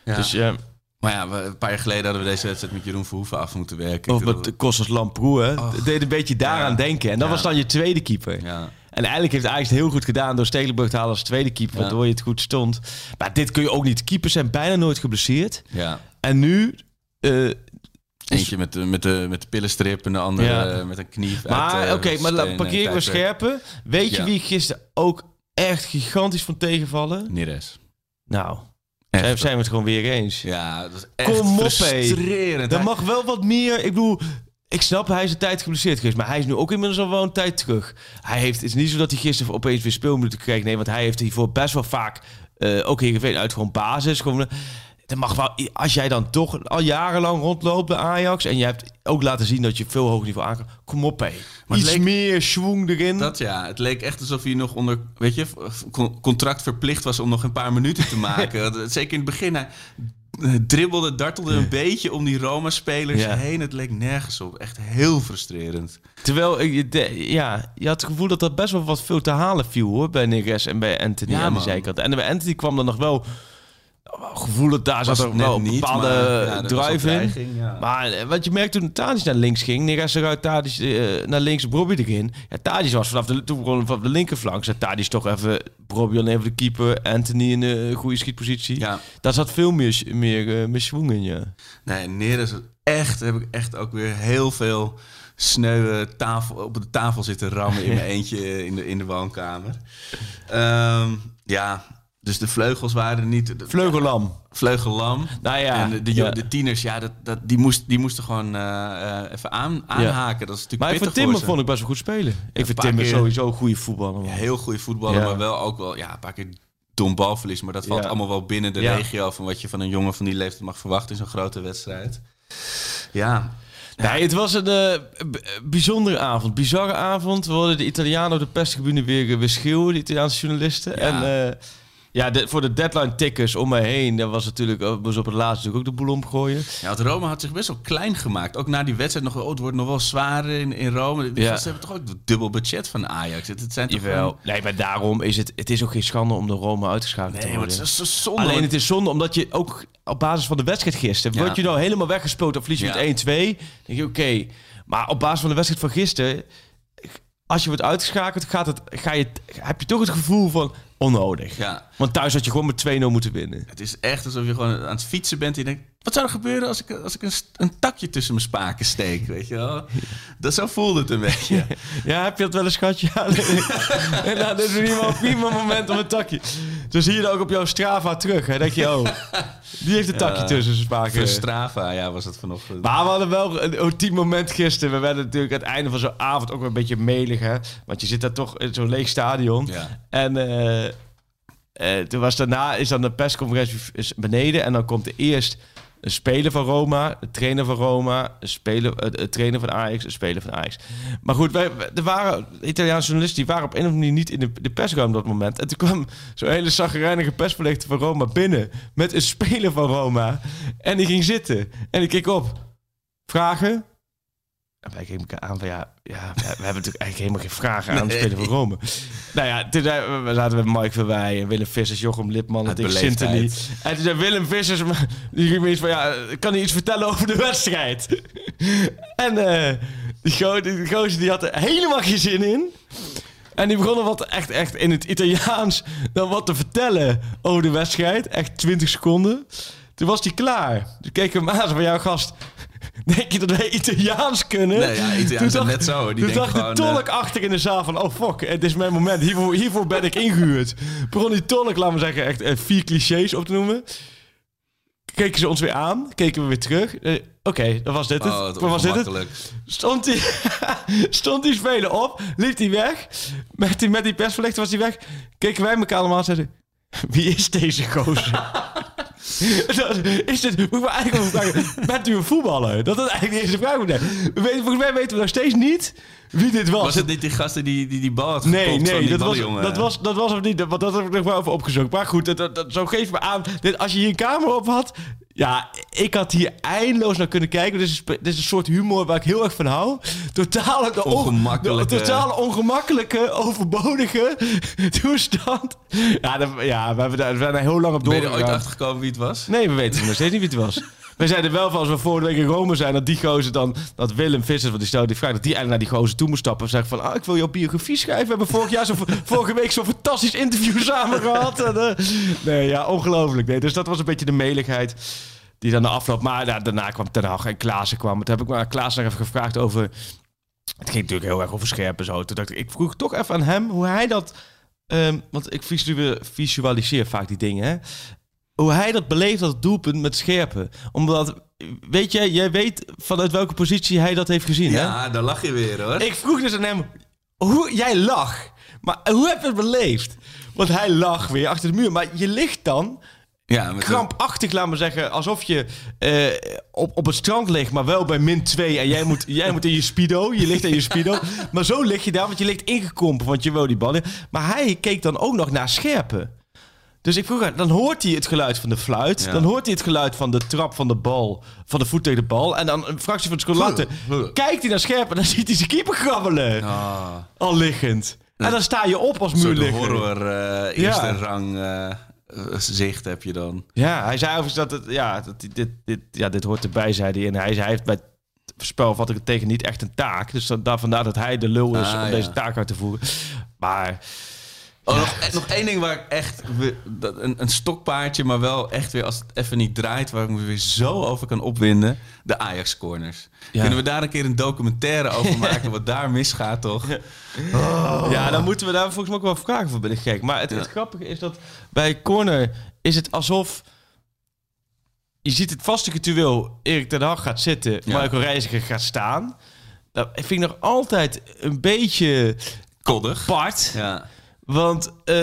ja. Dus ja, Maar ja, we- een paar jaar geleden hadden we deze wedstrijd met Jeroen Verhoeven af moeten werken. of met Kostas Lamproe, hè. Het deed een beetje daaraan Ja. denken. En dat Ja. was dan je tweede keeper. Ja. En eigenlijk heeft Ajax het heel goed gedaan door Stekelenburg te halen als tweede keeper, waardoor je het goed stond. Maar dit kun je ook niet. Keepers zijn bijna nooit geblesseerd. ja. En nu... eh, Eentje met de, met, de, met de pillenstrip en de andere eh, met een knie. Maar eh, oké, maar parkeren we scherpen. Weet je wie gisteren ook echt gigantisch van tegenvallen? Neres. Nou, Echt. zijn, zijn we het gewoon weer eens. Ja, dat is echt Kom op, frustrerend. Er mag wel wat meer. Ik bedoel, ik snap, hij is een tijd geblesseerd geweest. Maar hij is nu ook inmiddels al wel een tijd terug. Hij heeft, het is niet zo dat hij gisteren opeens weer speelminuten kreeg. Nee, want hij heeft hiervoor best wel vaak, eh ook Heerenveen, uit gewoon basis. Gewoon, dat mag wel, als jij dan toch al jarenlang rondloopt bij Ajax... en je hebt ook laten zien dat je veel hoger niveau aan kan... Kom op, hé. Maar het Iets leek- meer schwung erin. Dat ja, het leek echt alsof hij nog onder, weet je, con- contract verplicht was om nog een paar minuten te (laughs) maken. Zeker in het begin, hij dribbelde, dartelde een beetje om die Roma-spelers Ja. heen. Het leek nergens op. Echt heel frustrerend. Terwijl, de- ja, je had het gevoel dat er best wel wat veel te halen viel hoor, bij Neres en bij Anthony Ja, aan de zijkant. En bij Anthony kwam er nog wel gevoel dat daar Was zat er net wel een niet, bepaalde maar, ja, drive in. dreiging, ja. Maar eh, wat je merkte toen Tadic naar links ging, Neres eruit, Tadic eh, naar links, Brobby erin. Ja, Tadic was vanaf de, toen vanaf de linkerflank. Zet Tadic toch even, Brobby alleen even de keeper, Anthony in een goede schietpositie. Ja. Daar zat veel meer, meer, eh, meer schwung in, ja. Nee, Neres, echt, heb ik echt ook weer heel veel sneuwe tafel, op de tafel zitten rammen in mijn (laughs) eentje in de, in de woonkamer. Ehm, ja, dus de vleugels waren niet... de- Vleugellam. Vleugellam. Nou ja, en de, de, ja. de tieners, ja, dat, dat, die, moest, die moesten gewoon eh, eh, even aan, aanhaken. Dat is natuurlijk Maar ik pittig vond Timmer vond ik best wel goed spelen. Ik vind Timmer keer- sowieso een goede voetballer. man. Heel goede voetballer, Ja. maar wel ook wel ja, een paar keer dom balverlies. Maar dat valt Ja. allemaal wel binnen de Ja. regio van wat je van een jongen van die leeftijd mag verwachten in zo'n grote wedstrijd. Ja, Nee, het was een eh, b- bijzondere avond. Bizarre avond. We hoorden de Italianen op de perstribune weer, weer schreeuwen, de Italiaanse journalisten. En eh, ja, de, voor de deadline tickers om mij heen, dat was natuurlijk was op het laatst natuurlijk ook de boel omgooien. Ja, want Rome had zich best wel klein gemaakt. Ook na die wedstrijd nog, oh, het wordt nog wel zwaar in, in Rome. Die Ja. hebben toch ook het dubbel budget van Ajax. Het, het zijn toch gewoon- Nee, maar daarom is het, het is ook geen schande om de Rome uitgeschakeld te Nee, maar worden. het is zo zonde. Alleen het is zonde omdat je ook op basis van de wedstrijd gisteren... Ja. word je nou helemaal weggespeeld of verlies je Ja. met 1-2. Dan denk je, oké. Maar op basis van de wedstrijd van gisteren... als je wordt uitgeschakeld, gaat het, ga je, heb je toch het gevoel van onnodig. Ja. Want thuis had je gewoon met 2-0 moeten winnen. Het is echt alsof je gewoon aan het fietsen bent en je denkt... Wat zou er gebeuren als ik, als ik een, een takje tussen mijn spaken steek, weet je wel? Dat, zo voelde het een beetje. (laughs) Ja, heb je dat wel eens gehad? Ja. (laughs) en nou, dit is niet prima moment om een takje. Zo zie je dat ook op jouw Strava terug. Hè? denk je, oh, die heeft een takje tussen zijn spaken. Strava, ja, was het vanochtend. Maar we hadden wel een ultiem moment gisteren. We werden natuurlijk aan het einde van zo'n avond ook wel een beetje melig. Hè? Want je zit daar toch in zo'n leeg stadion. Ja. En eh, eh, toen was daarna is dan de persconferentie beneden. En dan komt er eerst een speler van Roma, een trainer van Roma, speler, een trainer van Ajax, een speler van Ajax. Maar goed, wij, er waren Italiaanse journalisten die waren op een of andere manier niet in de, de persruimte op dat moment. En toen kwam zo'n hele zagrijnige persverlegter van Roma binnen met een speler van Roma. En die ging zitten. En ik keek op. Vragen? En wij keken elkaar aan van ja, ja we, we hebben natuurlijk eigenlijk helemaal geen vragen aan de speler van Rome. Nou ja, toen zei- we zaten met Mike Verwij en Willem Vissers, Jochem Lipman, Dick. Sintony. En toen zei Willem Vissers, die ging me iets van ja, kan hij iets vertellen over de wedstrijd? en eh die, go die gozer die had er helemaal geen zin in. En die begonnen wat echt, echt in het Italiaans dan wat te vertellen over de wedstrijd. Echt 20 seconden. Toen was hij klaar. Toen keek ik hem aan van jouw gast. (laughs) Denk je dat wij Italiaans kunnen? Nee, ja, Italiaans Toen dacht- net zo. Die toen dacht de gewoon, tolk achter in de zaal van... Oh fuck, het is mijn moment. Hiervoor, hiervoor ben ik ingehuurd. Begon die tolk, laten we zeggen, echt eh, vier clichés op te noemen. Keken ze ons weer aan. Keken we weer terug. Eh, Oké, dat was dit het. Oh, was dit het? Stond die, (laughs) stond die speler op, liep hij weg. Met die, met die persverlichter was hij weg. Keken wij elkaar allemaal en zeiden... Wie is deze gozer? (laughs) (laughs) Dat- is dit, moet ik me eigenlijk vragen, bent u een voetballer? Dat is eigenlijk de eerste vraag. We weten, volgens mij weten we nog steeds niet wie dit was. Was het niet die gasten die die, die bal had Nee, nee, dat was, dat, was, dat was hem niet. Dat, dat heb ik nog wel even opgezocht. Maar goed, dat, dat, dat- zo geeft me aan. Dit, als je hier een camera op had... Ja, ik had hier eindeloos naar kunnen kijken. Dit is, dit is een soort humor waar ik heel erg van hou. Totale, de on- Ongemakkelijke. De, totale ongemakkelijke, overbodige (laughs) toestand. Ja, dat- ja we, hebben daar, we zijn daar heel lang op Ben je er doorgegaan. ooit achtergekomen wie het was? Nee, we weten nog steeds niet wie het was. We zeiden wel van als we vorige week in Rome zijn, dat die gozer dan, dat Willem Vissers, want die stelde die vraag, dat die eigenlijk naar die gozer toe moest stappen en zeggen van, ah, ik wil jouw biografie schrijven. We hebben vorig jaar zo, (laughs) vorige week zo'n fantastisch interview (laughs) samen gehad. En, eh, nee, ja, ongelooflijk. Dus dat was een beetje de meligheid die dan de afloop. Maar ja, daarna kwam Ten Hag en Klaassen kwam. Toen heb ik maar Klaassen even gevraagd over, het ging natuurlijk heel erg over scherpen zo. Toen dacht ik, ik vroeg toch even aan hem hoe hij dat, ehm, want ik visu- visualiseer vaak die dingen, hè hoe hij dat beleeft als doelpunt met scherpen. Omdat, weet jij, jij weet vanuit welke positie hij dat heeft gezien, hè? Ja, daar lach je weer hoor. Ik vroeg dus aan hem, hoe, jij lag, maar hoe heb je het beleefd? Want hij lag weer achter de muur, maar je ligt dan ja, krampachtig, laat maar zeggen, alsof je eh, op, op het strand ligt, maar wel bij min 2 en jij moet, jij moet in je speedo, je ligt in je speedo, maar zo lig je daar, want je ligt ingekrompen, want je wil die ballen. Maar hij keek dan ook nog naar scherpen. Dus ik vroeg aan, dan hoort hij het geluid van de fluit. Ja. Dan hoort hij het geluid van de trap van de bal, van de voet tegen de bal. En dan een fractie van een seconde later kijkt hij naar scherp en dan ziet hij zijn keeper grabbelen. Ah, Al liggend. En dan sta je op als een muurligger. horror eh, eerste Ja. rang eh, zicht heb je dan. Ja, hij zei overigens dat het, ja, dat dit, dit, ja, dit hoort erbij, zei hij. En hij, zei, hij heeft bij het spel ik het tegen niet echt een taak. Dus daar, vandaar dat hij de lul is Ah, om ja. deze taak uit te voeren. Maar Oh, nog, eh, nog één ding waar ik echt... Een, een stokpaardje, maar wel echt weer als het even niet draait... waar ik me weer zo over kan opwinden. De Ajax-corners. Ja. Kunnen we daar een keer een documentaire over (laughs) maken... wat daar misgaat, toch? Ja, dan moeten we daar volgens mij ook wel vragen voor, ben ik gek. Maar het, het grappige is dat bij corner is het alsof... Je ziet het vaste ritueel. Erik ten Hag gaat zitten, Ja. Michael Reiziger gaat staan. Dat vind ik nog altijd een beetje Koddig. apart. Ja. Want eh,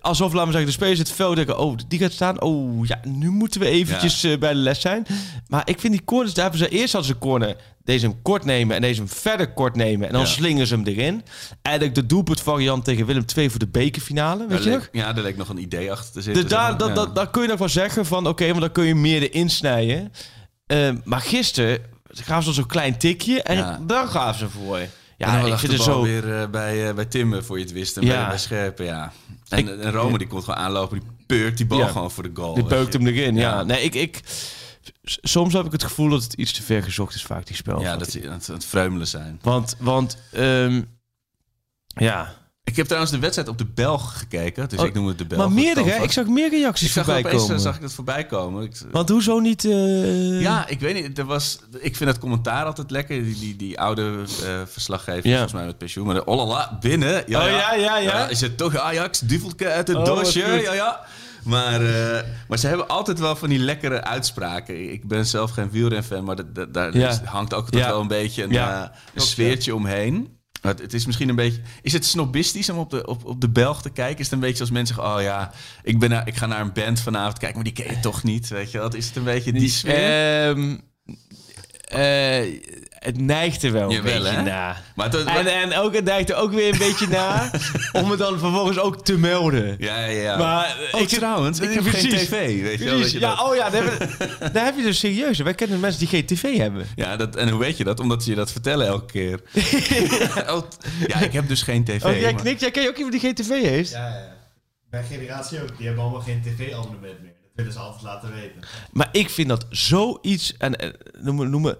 alsof, laten we zeggen, de spelers het veld denken... oh, die gaat staan. Oh, ja, nu moeten we eventjes eh, bij de les zijn. Maar ik vind die corners, daar hebben ze eerst als ze corner... deze hem kort nemen en deze hem verder kort nemen... en dan Ja. slingen ze hem erin. Eigenlijk de doelpuntvariant tegen Willem II voor de bekerfinale, weet Daar je leek- ja, daar leek nog een idee achter te zitten. Dus daar, dat, daar kun je nog wel zeggen van... oké, want dan kun je meer erin snijden. Eh, maar gisteren gaven ze zo'n klein tikje... en dan gaven ze voor. Ja, ik vind het zo... weer eh, bij, eh, bij Timmer voor je het wist. En Ja. bij, bij Scherpen, ja. En, Ik- en Rome die komt gewoon aanlopen. Die peurt die bal Ja. gewoon voor de goal. Die je. hem erin, ja. Ja. Nee, ik, ik, soms heb ik het gevoel dat het iets te ver gezocht is, vaak die spel. Ja, dat ze aan het, het vreumelen zijn. Want, want ehm, ja. Ik heb trouwens de wedstrijd op de Belg gekeken. Dus Oh, ik noem het de Belg. maar meerdere, Ik zag meer reacties ik zag voorbij opeens komen. zag ik dat voorbij komen. Ik, Want hoezo niet... eh, ja, ik weet niet. Er was, ik vind het commentaar altijd lekker. Die, die, die oude eh, verslaggever, Ja. volgens mij met pensioen. Maar de olala, binnen. Ja, Oh, ja, ja, ja. Is het toch Ajax? Duvelke uit het Oh, doosje? Ja, ja. Maar, eh, maar ze hebben altijd wel van die lekkere uitspraken. Ik ben zelf geen wielrenfan, maar daar Ja. hangt ook Ja. wel een beetje een, Ja. een sfeertje omheen. Het, is misschien een beetje. Is het snobistisch om op de, op, op de Belg te kijken? Is het een beetje als mensen zeggen: Oh ja, ik, ben naar, ik ga naar een band vanavond kijken, maar die ken je toch niet? Weet je wat? Is het een beetje die sfeer? Ehm, eh, het neigt er wel een Jawel, beetje hè? na. maar En, en ook, het neigt er ook weer een beetje na (laughs) om het dan vervolgens ook te melden. ja, ja, ja. Maar oh, ik- trouwens, ik heb Precies. geen tv. Weet je wel, je Ja, dat- oh ja, daar, hebben we- (laughs) daar heb je dus serieus. Wij kennen mensen die geen tv hebben. Ja, dat, en hoe weet je dat? Omdat ze je dat vertellen elke keer. (laughs) oh, ja, ik heb dus geen tv. Oh, jij knikt, jij ken je ook iemand die geen tv heeft? Ja, ja. Mijn generatie ook. Die hebben allemaal geen tv-abonnement meer. Willen ze altijd laten weten. Maar ik vind dat zoiets, en, en noem, me- noem me,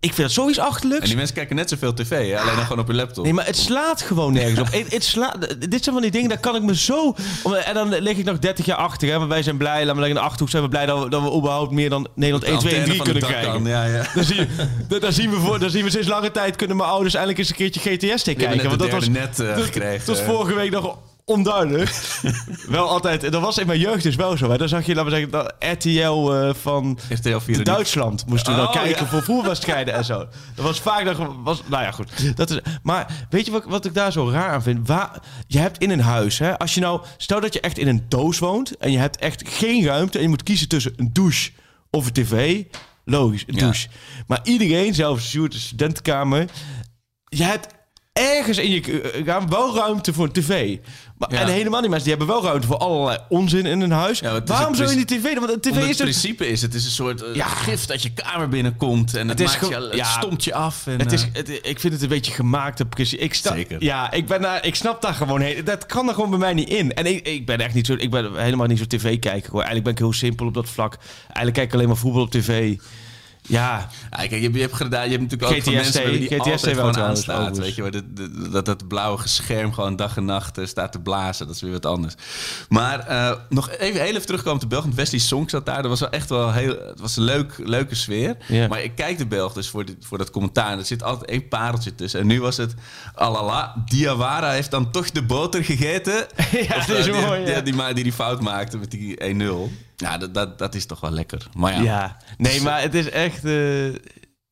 ik vind dat zoiets En achterlijks. die mensen kijken net zoveel tv, hè? alleen dan gewoon op je laptop. Nee, maar het slaat gewoon nergens op. (laughs) Het, het slaat, dit zijn van die dingen, daar kan ik me zo... om- En dan lig ik nog 30 jaar achter. Hè, maar wij zijn blij, laten we in de Achterhoek zijn we blij... dat we, dat we überhaupt meer dan Nederland 1, 2 en 3 kunnen krijgen. Ja, ja. Dan, zie, dan, dan zien we voor, dan zien we sinds lange tijd... kunnen mijn ouders eindelijk eens een keertje GTS Die hebben kijken. net Want de dat was, net eh, dat- gekregen. dat was vorige week nog onduidelijk. (laughs) wel altijd, dat was in mijn jeugd dus wel zo. Hè. Dan zag je, laten we zeggen, dat RTL eh, van RTL 4 Duitsland moesten we dan Oh, kijken ja. voor voetbalwedstrijden en zo. Dat was vaak nog... Was, nou ja, goed. Dat is, maar weet je wat, wat ik daar zo raar aan vind? Waar, je hebt in een huis, hè, als je nou... Stel dat je echt in een doos woont en je hebt echt geen ruimte... en je moet kiezen tussen een douche of een tv. Logisch, een Ja. douche. Maar iedereen, zelfs Sjoerd, de studentenkamer... Je hebt ergens in je k- kamer wel ruimte voor een tv. Maar, Ja. En helemaal niet mensen, die hebben wel ruimte voor allerlei onzin in een huis. Ja, Waarom zou je niet tv doen? Want tv is het principe is, het is een soort eh, Ja. gift dat je kamer binnenkomt. En het, maakt je, ge- het ja. stomt je af. En, Het is, eh, het, ik vind het een beetje gemaakt op. Ik snap, Zeker. Ja, ik, ben daar, ik snap daar gewoon heen. Dat kan er gewoon bij mij niet in. En ik, ik ben echt niet zo. Ik ben helemaal niet zo tv kijken. Hoor. Eigenlijk ben ik heel simpel op dat vlak. Eigenlijk kijk ik alleen maar voetbal op tv. Ja, Ja, kijk, je, hebt- je hebt gedaan, je hebt natuurlijk ook van GTST, mensen die GTST altijd wel gewoon aanstaat. Weet je, de- dat dat blauwe scherm gewoon dag en nacht eh, staat te blazen. Dat is weer wat anders. Maar eh, nog even, heel even terugkomen op de Belg. want Wesley Song zat daar. Dat was wel echt wel heel, het was een leuk, leuke sfeer. Maar ik kijk de Belg dus voor, dit, voor dat commentaar. En er zit altijd één pareltje tussen. En nu was het, alala, Diawara heeft dan toch de boter gegeten. (laughs) Ja, Of, dat is die, mooi, ja. die, die, die die fout maakte met die 1-0. Ja, dat, dat, dat is toch wel lekker. Maar ja, ja. Nee, maar het is echt. eh,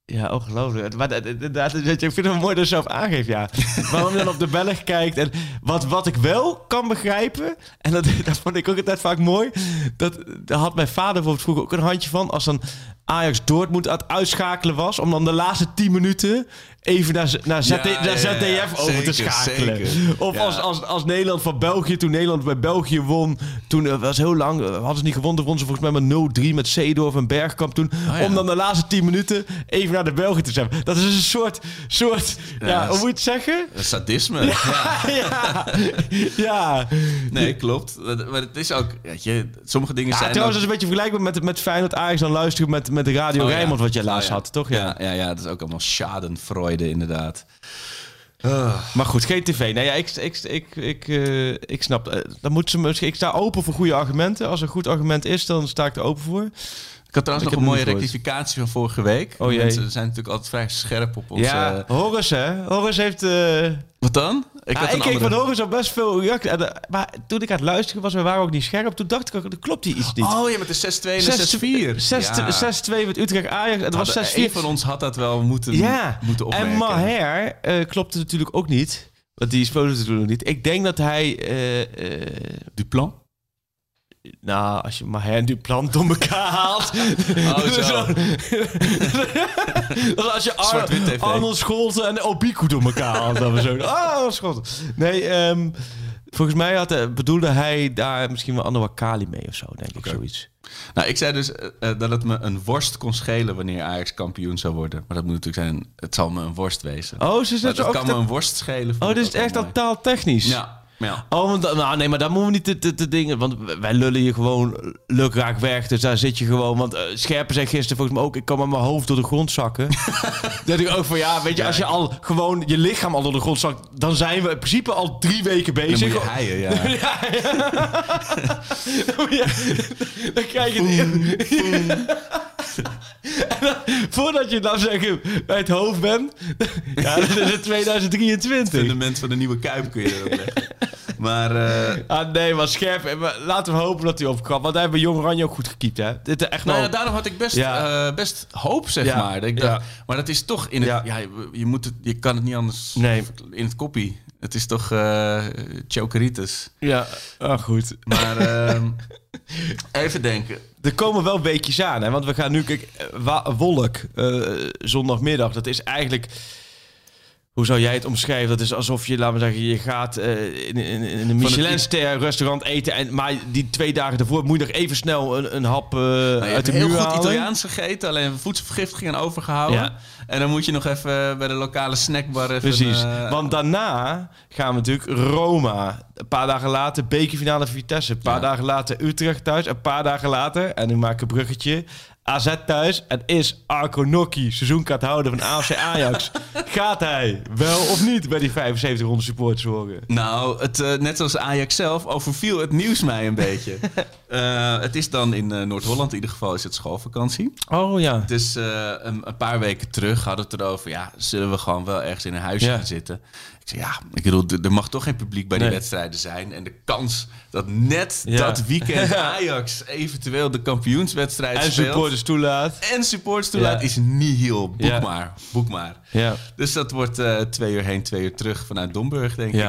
ja, ongelooflijk. Maar dat- dat- ik vind het wel mooi dat je zelf aangeeft, ja. (laughs) Waarom je dan op de Belg kijkt. En wat, wat ik wel kan begrijpen, en dat, (laughs) dat vond ik ook altijd vaak mooi. Dat, daar had mijn vader bijvoorbeeld vroeger ook een handje van. Als dan Ajax Dortmund aan het uitschakelen was. Om dan de laatste 10 minuten even naar, naar, ZD, Ja, naar ja, ja. ZDF over te schakelen. zeker. Of als, als, als Nederland van België, toen Nederland bij België won. Toen eh, was heel lang, eh, hadden ze niet gewonnen. Wonnen ze volgens mij met 0-3 met Zeedorf en Bergkamp toen. Oh. Om dan de laatste 10 minuten even naar de Belgen te zijn. Dat is een soort, soort ja, hoe moet je het zeggen? sadisme. (laughs) ja, ja. Nee, klopt. Maar het is ook, weet je, sommige dingen Ja, zijn trouwens, ook- dat is een beetje vergelijkbaar met, met Feyenoord Ajax dan luisteren met, met de Radio Oh. Rijnmond wat je Oh, laatst had, toch? Ja. Ja, ja, ja, dat is ook allemaal schadenfreude inderdaad. Maar goed, geen tv. Nee, ja, ik, ik, ik, ik, eh, ik snap. eh, dan moeten ze misschien. Ik sta open voor goede argumenten. Als er een goed argument is, dan sta ik er open voor. Ik had trouwens Ik nog een mooie rectificatie van vorige week. Oh, jee. Mensen zijn natuurlijk altijd vrij scherp op onze... ja, Horus, hè? Horus heeft. eh Wat dan? Ik kreeg andere- van Horus al best veel reacties. Eh, Maar toen ik aan het luisteren was, we waren ook niet scherp. Toen dacht ik ook, klopt hier iets niet. Oh ja, met de 6-2 en de 6-4. 6-2 met Utrecht Ajax. Het was Hadden- 6-4. Een van ons had dat wel moeten, Ja, moeten opmerken. en Maher eh klopte natuurlijk ook niet. Want die speelde natuurlijk nog niet. Ik denk dat hij... eh, eh, Duplan? Nou, als je Maher en Duplan door elkaar haalt... (laughs) Oh, zo. (laughs) Dat als je Ar. Arnold Scholten en Obiku door elkaar haalt. Dan we zo... (laughs) Ah, Scholten. Nee, ehm, volgens mij had, eh, bedoelde hij daar misschien wel Anouar Kali mee of zo, denk ik, zoiets. Nou, ik zei dus eh, eh, dat het me een worst kon schelen wanneer Ajax kampioen zou worden. Maar dat moet natuurlijk zijn, het zal me een worst wezen. Oh, ze dat ook... kan me een worst schelen. Oh, dit is echt al taaltechnisch. Ja, ja. Oh, nou, nee, maar daar moeten we niet te, te, dingen. Want wij lullen je gewoon lukraak weg. Dus daar zit je gewoon. Want eh, Scherpen zei gisteren volgens mij ook... Ik kan met mijn hoofd door de grond zakken. (laughs) dat ik ook van ja, weet je, als je al gewoon je lichaam al door de grond zakt... dan zijn we in principe al drie weken bezig. heien, ja. (laughs) ja, ja. (laughs) Dan je- dan krijg je het. (laughs) En dan, voordat je dan zeggen bij het hoofd bent, (laughs) ja, dan is het 2023. fundament van de nieuwe Kuip kun je erop leggen. Maar eh, Ah, nee, maar scherp. Eh, Laten we hopen dat hij opkwam. Want hij heeft bij Jong Oranje ook goed gekiept, hè? Dit is echt nou ja, daarom had ik best, Ja. eh, best hoop, zeg Ja, maar. Dat ik ja. dacht, Maar dat is toch in het... Ja. Ja. je, moet het, je kan het niet anders Nee. in het koppie. Het is toch eh chokeritis. Ja, ah, goed. Maar (laughs) ehm, even denken. Er komen wel weekjes aan, hè? Want we gaan nu... Kijk, eh, Wolk, eh, zondagmiddag, dat is eigenlijk... Hoe zou jij het omschrijven? Dat is alsof je, laten we zeggen, je gaat eh, in, in, in een Michelinster restaurant eten. En, maar die twee dagen daarvoor moet je nog even snel een, een hap Nou, uit de heel muur goed halen. Italiaans gegeten, alleen voedselvergiftiging aan overgehouden. Ja. En dan moet je nog even bij de lokale snackbar even... Precies. eh, Want daarna gaan we natuurlijk Roma. Een paar dagen later bekerfinale Vitesse. Een paar Ja. dagen later Utrecht thuis. Een paar dagen later, en nu maak ik een bruggetje... AZ thuis. En is Arco Nocchi seizoenkaarthouder van AFC Ajax. (laughs) Gaat hij wel of niet bij die 7500 supporters horen? Nou, het, eh, net zoals Ajax zelf overviel het nieuws mij een beetje. (laughs) Eh, het is dan in eh, Noord-Holland in ieder geval is het schoolvakantie. Oh ja. Dus eh, een, een paar weken terug hadden we het erover. Ja, zullen we gewoon wel ergens in een huisje Ja. gaan zitten? Ik zei, ja, ik bedoel, er mag toch geen publiek bij die wedstrijden zijn. En de kans dat net Ja. dat weekend (laughs) Ajax eventueel de kampioenswedstrijd En speelt... supporters toelaat. en supporters toelaat Ja. is nihil. Boek Ja. maar, boek maar. Ja. Dus dat wordt twee uur heen, twee uur terug vanuit Domburg, denk ik.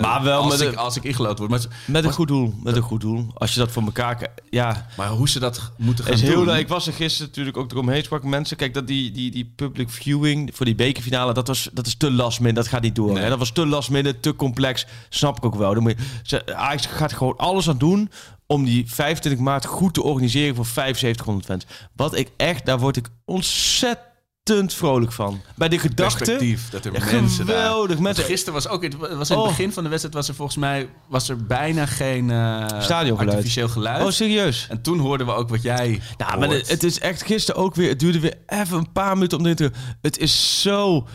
Maar wel als, met ik, als ik ingelood word. Maar, Met een goed doel. Met een goed doel. Als je dat voor elkaar... Ja, maar hoe ze dat moeten gaan is heel doen... leuk. Ik was er gisteren natuurlijk ook eromheen sprak mensen. Kijk, dat die, die, die public viewing voor die bekerfinale, dat, was, dat is te last minute. Dat gaat niet door. Nee. Hè? Dat was te last minute, te complex. Snap ik ook wel. Dan moet je, ze, Ajax gaat gewoon alles aan doen om die 25 maart goed te organiseren voor 7500 fans. Wat ik echt, daar word ik ontzettend vrolijk van. Bij de gedachte... perspectief dat er Ja, mensen daar... geweldig, Want mensen- Gisteren was ook... Het was in het Oh. begin van de wedstrijd was er volgens mij... was er bijna geen eh Stadiongeluid. artificieel geluid. Oh, serieus? en toen hoorden we ook wat jij Nou, maar het, het is echt gisteren ook weer. Het duurde weer even een paar minuten om erin te. Het is zo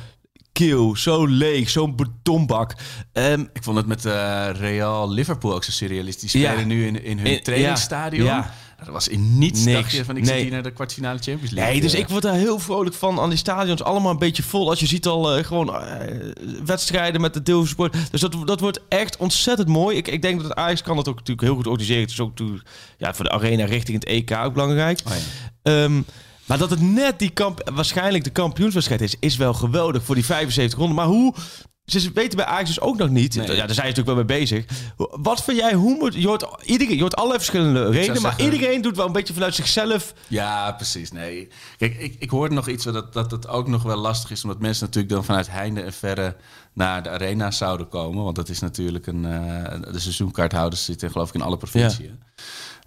kil, zo leeg, zo'n betonbak. Ehm, Ik vond het met eh, Real Liverpool ook zo surrealistisch. Die Ja. spelen nu in, in hun In- trainingsstadion. ja, ja. Dat was in niets, Niks. dacht je van ik Nee. zit hier naar de kwartfinale Champions League. nee, dus ik word daar heel vrolijk van aan die stadions. Allemaal een beetje vol. Als je ziet al eh, gewoon eh, wedstrijden met de deelsport. Dus dat, dat wordt echt ontzettend mooi. Ik, ik denk dat Ajax kan dat ook natuurlijk heel goed organiseren. Het is ook ja, voor de arena richting het EK ook belangrijk. Oh ja. Ehm, maar dat het net die kamp, waarschijnlijk de kampioenswedstrijd is, is wel geweldig voor die 75 ronden. Maar hoe? Ze weten bij Ajax dus ook nog niet. Nee. Ja, daar zijn ze natuurlijk wel mee bezig. Wat vind jij? Hoe moet je hoort iedereen? Je hoort allerlei verschillende redenen, maar zeggen- iedereen doet wel een beetje vanuit zichzelf. Ja, precies. Nee. Kijk, ik, ik hoorde nog iets dat, dat het ook nog wel lastig is, omdat mensen natuurlijk dan vanuit heinde en verre naar de arena zouden komen. Want dat is natuurlijk een. eh, de seizoenkaarthouders zitten geloof ik in alle provinciën.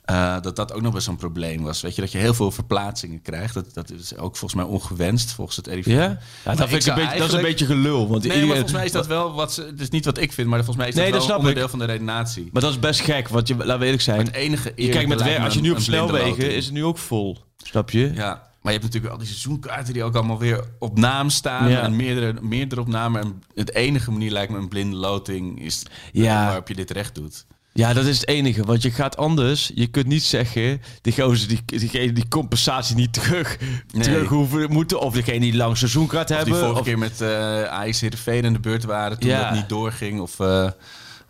Eh, dat dat ook nog best een probleem was. Weet je, dat je heel veel verplaatsingen krijgt. Dat, dat is ook volgens mij ongewenst volgens het RIVM. Ja, dat, vind ik een beetje, dat is een beetje gelul. Want Nee, maar volgens mij is dat wel wat ze. Het is niet wat ik vind, maar volgens mij is dat Nee, wel dat een snap onderdeel ik. van de redenatie. maar dat is best gek, want je, laten we eerlijk zijn. het enige Je kijkt met werk, als je nu op snelwegen is het nu ook vol. Snap je? Ja, maar je hebt natuurlijk al die seizoenkaarten die ook allemaal weer op naam staan. Ja. En meerdere, meerdere op naam. En het enige manier lijkt me een blinde loting is Ja. waarop je dit recht doet. Ja, dat is het enige. Want je gaat anders. Je kunt niet zeggen. Die gozer die, diegene die compensatie niet terug, Nee. terug hoeven moeten. Of degene die lang seizoenkaart hebben. die vorige of- keer met Ajax Heerenveen in de beurt waren toen Ja. dat niet doorging. Of, eh,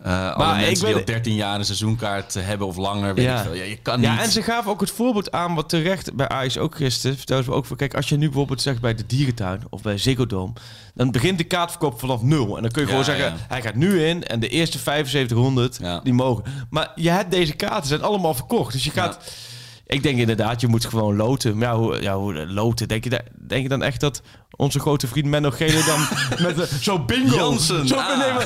Uh, Maar ik mensen die al 13 jaar een seizoenkaart hebben of langer, weet Ja. ik veel. Ja, je kan niet... Ja, en ze gaven ook het voorbeeld aan wat terecht bij Ajax ook gisteren. Vertelden ze ook van, kijk, als je nu bijvoorbeeld zegt bij de dierentuin of bij Ziggo Dome, dan begint de kaartverkoop vanaf nul. En dan kun je Ja, gewoon zeggen, ja. hij gaat nu in en de eerste 7500, Ja. die mogen. Maar je hebt deze kaarten, zijn allemaal verkocht. Dus je gaat... Ik denk inderdaad, je moet gewoon loten. Maar ja, hoe, ja, hoe loten? Denk je, denk je dan echt dat onze grote vriend Menno Gele dan (laughs) met eh, zo'n bingo... Jansen, Zo, ah.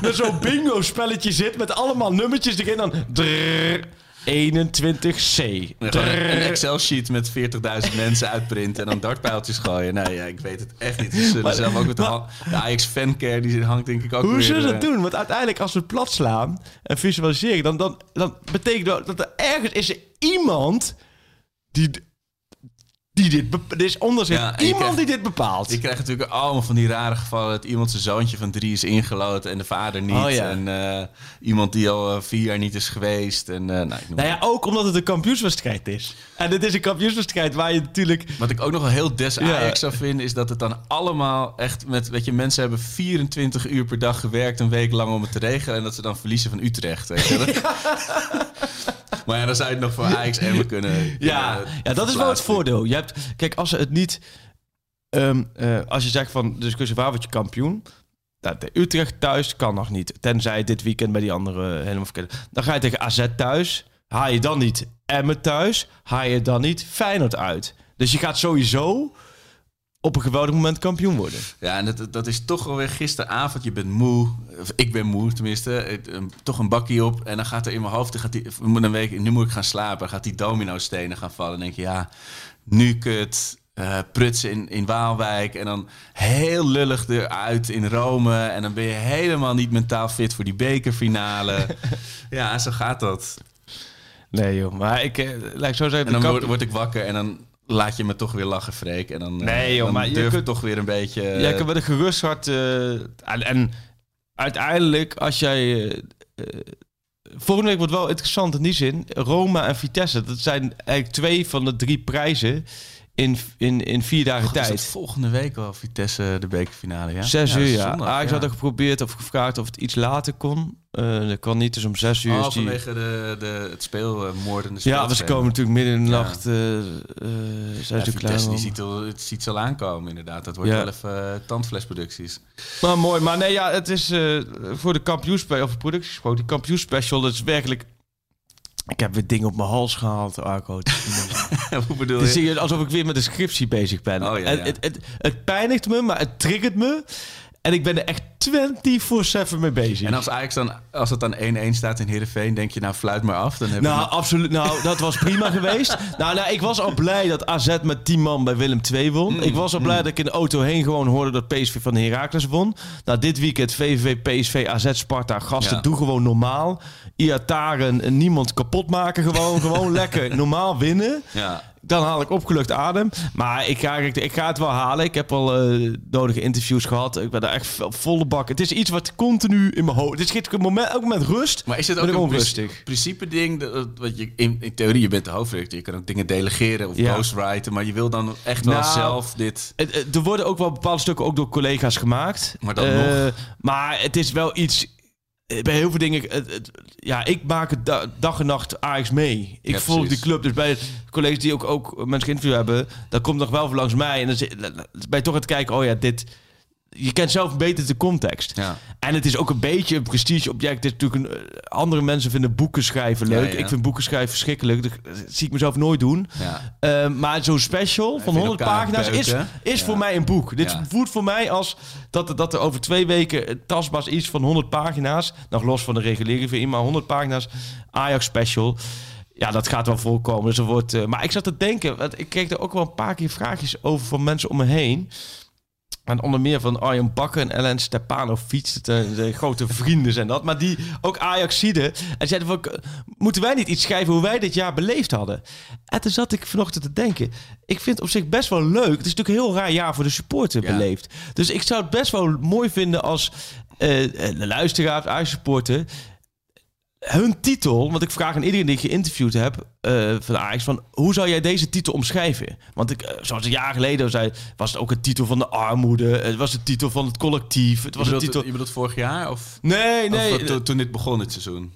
met (laughs) zo'n bingo spelletje zit met allemaal nummertjes erin dan... drrr, 21C. Gewoon een, Excel-sheet met 40.000 mensen uitprinten en dan dartpijltjes gooien. Nee, ja, ik weet het echt niet. Ze zullen zelf ook met de, de Ajax fancare, die hangt denk ik ook Hoe weer... zullen ze dat eh, doen? Want uiteindelijk als we het plat slaan en visualiseren... dan, dan, dan betekent dat dat er ergens is er iemand die... Die dit, er is onder zich Ja, iemand krijgt- die dit bepaalt. Je krijgt natuurlijk allemaal van die rare gevallen dat iemand zijn zoontje van drie is ingeloten en de vader niet. Oh, ja. En eh, iemand die al eh, vier jaar niet is geweest. En, eh, nou, ik noem Nou ja, ook omdat het een kampioenswedstrijd is. En het is een kampioenswedstrijd waar je natuurlijk... Wat ik ook nog wel heel des Ja. Ajax zou vinden, is dat het dan allemaal echt met, weet je, mensen hebben 24 uur per dag gewerkt, een week lang om het te regelen, en dat ze dan verliezen van Utrecht. Weet je? (laughs) (laughs) Maar ja, dan zou je het nog voor Ajax Emmen kunnen. Ja, kunnen ja, dat is wel het voordeel. Je hebt, kijk, als ze het niet... ehm, eh, als je zegt van de discussie, waar word je kampioen? Nou, Utrecht thuis kan nog niet. Tenzij dit weekend bij die andere helemaal verkeerd. Dan ga je tegen AZ thuis. Haal je dan niet Emmen thuis. Haal je dan niet Feyenoord uit. Dus je gaat sowieso op een geweldig moment kampioen worden. Ja, en dat, dat is toch alweer gisteravond. Je bent moe. Of ik ben moe tenminste. Toch een bakkie op. En dan gaat er in mijn hoofd. Dan gaat die, een week, nu moet ik gaan slapen. Dan gaat die domino-stenen gaan vallen. En denk je, ja, nu kut. eh, prutsen in, in Waalwijk. En dan heel lullig eruit in Rome. En dan ben je helemaal niet mentaal fit voor die bekerfinale. (laughs) ja, zo gaat dat. Nee joh, maar ik... eh, ik zo zeggen... En dan word, ik wakker. En dan laat je me toch weer lachen, Freek. En dan, eh, Nee, joh, dan maar je durf ik kunt- toch weer een beetje... Ja, ik heb met een gerust hart. eh, en, en uiteindelijk, als jij. Eh, eh, volgende week wordt wel interessant in die zin. Roma en Vitesse. Dat zijn eigenlijk twee van de drie prijzen in, in, in vier dagen God, tijd. volgende week al Vitesse de bekerfinale, ja? Zes uur, ja. zondag, Ajax ja. had er geprobeerd of gevraagd of het iets later kon. Eh, dat kan niet, dus om zes uur Oh, is die... vanwege de, de, het speelmoordende Ja, want ze komen natuurlijk midden in de Ja. nacht. eh eh zijn Ja, ze klaar. Die ziet, al, het ziet ze al aankomen, inderdaad. Dat wordt Ja. wel even uh, tandflesproducties. Maar mooi. Maar nee, ja, het is voor de kampioenspecial, of productie gesproken, die kampioenspecial, dat is werkelijk... Ik heb weer dingen op mijn hals gehaald, Arco. Het. (laughs) Hoe bedoel Het is je? serieus alsof ik weer met een scriptie bezig ben. Oh, ja, ja. Het, het, het pijnigt me, maar het triggert me. En ik ben er echt 24-7 mee bezig. En als Ajax dan, als het dan 1-1 staat in Heerenveen, denk je nou fluit maar af. Dan heb Nou, absoluut. Nou, dat was prima (laughs) geweest. Nou, nou, ik was al blij dat AZ met 10 man bij Willem II won. Mm, ik was al blij dat ik in de auto heen gewoon hoorde dat PSV van Heracles won. Nou, dit weekend VVV, PSV, AZ, Sparta. Gasten, Ja. doe gewoon normaal. Iataren en niemand kapot maken. Gewoon, gewoon (laughs) lekker normaal winnen. ja. Dan haal ik opgelucht adem. Maar ik ga, ik, ik ga het wel halen. Ik heb al eh, nodige interviews gehad. Ik ben daar echt vo- volle bak. Het is iets wat continu in mijn hoofd... Het is een moment, ook met rust. Maar is het ook een onrustig. principe, ding? dat- Wat je, in, in theorie, je bent de hoofdredacteur. Je kan ook dingen delegeren of Ja. ghostwriten. Maar je wil dan echt wel Nou, zelf dit... Het- Er worden ook wel bepaalde stukken ook door collega's gemaakt. Maar dan Eh, nog. Maar het is wel iets... eh, Bij heel veel dingen... het- het- ja, ik maak het da- dag en nacht Ajax mee. Ik Ja, volg die club. Dus bij collega's die ook, ook mensen geïnterviewd hebben... dan komt nog wel voor langs mij. En dan zit- dan ben je toch aan het kijken... oh ja, dit... Je kent zelf beter de context. Ja. En het is ook een beetje een prestigeobject. Het is natuurlijk een, eh, andere mensen vinden boeken schrijven leuk. Ja, ja. Ik vind boeken schrijven verschrikkelijk. Dat zie ik mezelf nooit doen. Ja. Eh, maar zo'n special van in 100 elkaar pagina's is, voor mij een boek. Dit voelt voor mij als dat, er- dat er over twee weken een tastbaar iets van 100 pagina's, nog los van de reguliere VI, maar 100 pagina's Ajax special. Ja, dat gaat wel voorkomen. Dus er wordt, eh, maar ik zat te denken, want ik kreeg er ook wel een paar keer vraagjes over van mensen om me heen. En onder meer van Arjen Bakker en Ellen Stepano fietst. De, de grote vrienden zijn dat. Maar die ook Ajaxide. En zeiden van, "K- moeten wij niet iets schrijven hoe wij dit jaar beleefd hadden? En toen zat ik vanochtend te denken. Ik vind het op zich best wel leuk. Het is natuurlijk een heel raar jaar voor de supporter Ja. beleefd. Dus ik zou het best wel mooi vinden als eh, de luisteraars, Ajax supporter... hun titel, want ik vraag aan iedereen die ik geïnterviewd heb eh, van Ajax, van hoe zou jij deze titel omschrijven? Want ik, eh, zoals een jaar geleden zei, was het ook een titel van de armoede, het was de titel van het collectief, het was je, een titel... je bedoelt vorig jaar? Of, Nee, nee, to- toen dit begon, het seizoen?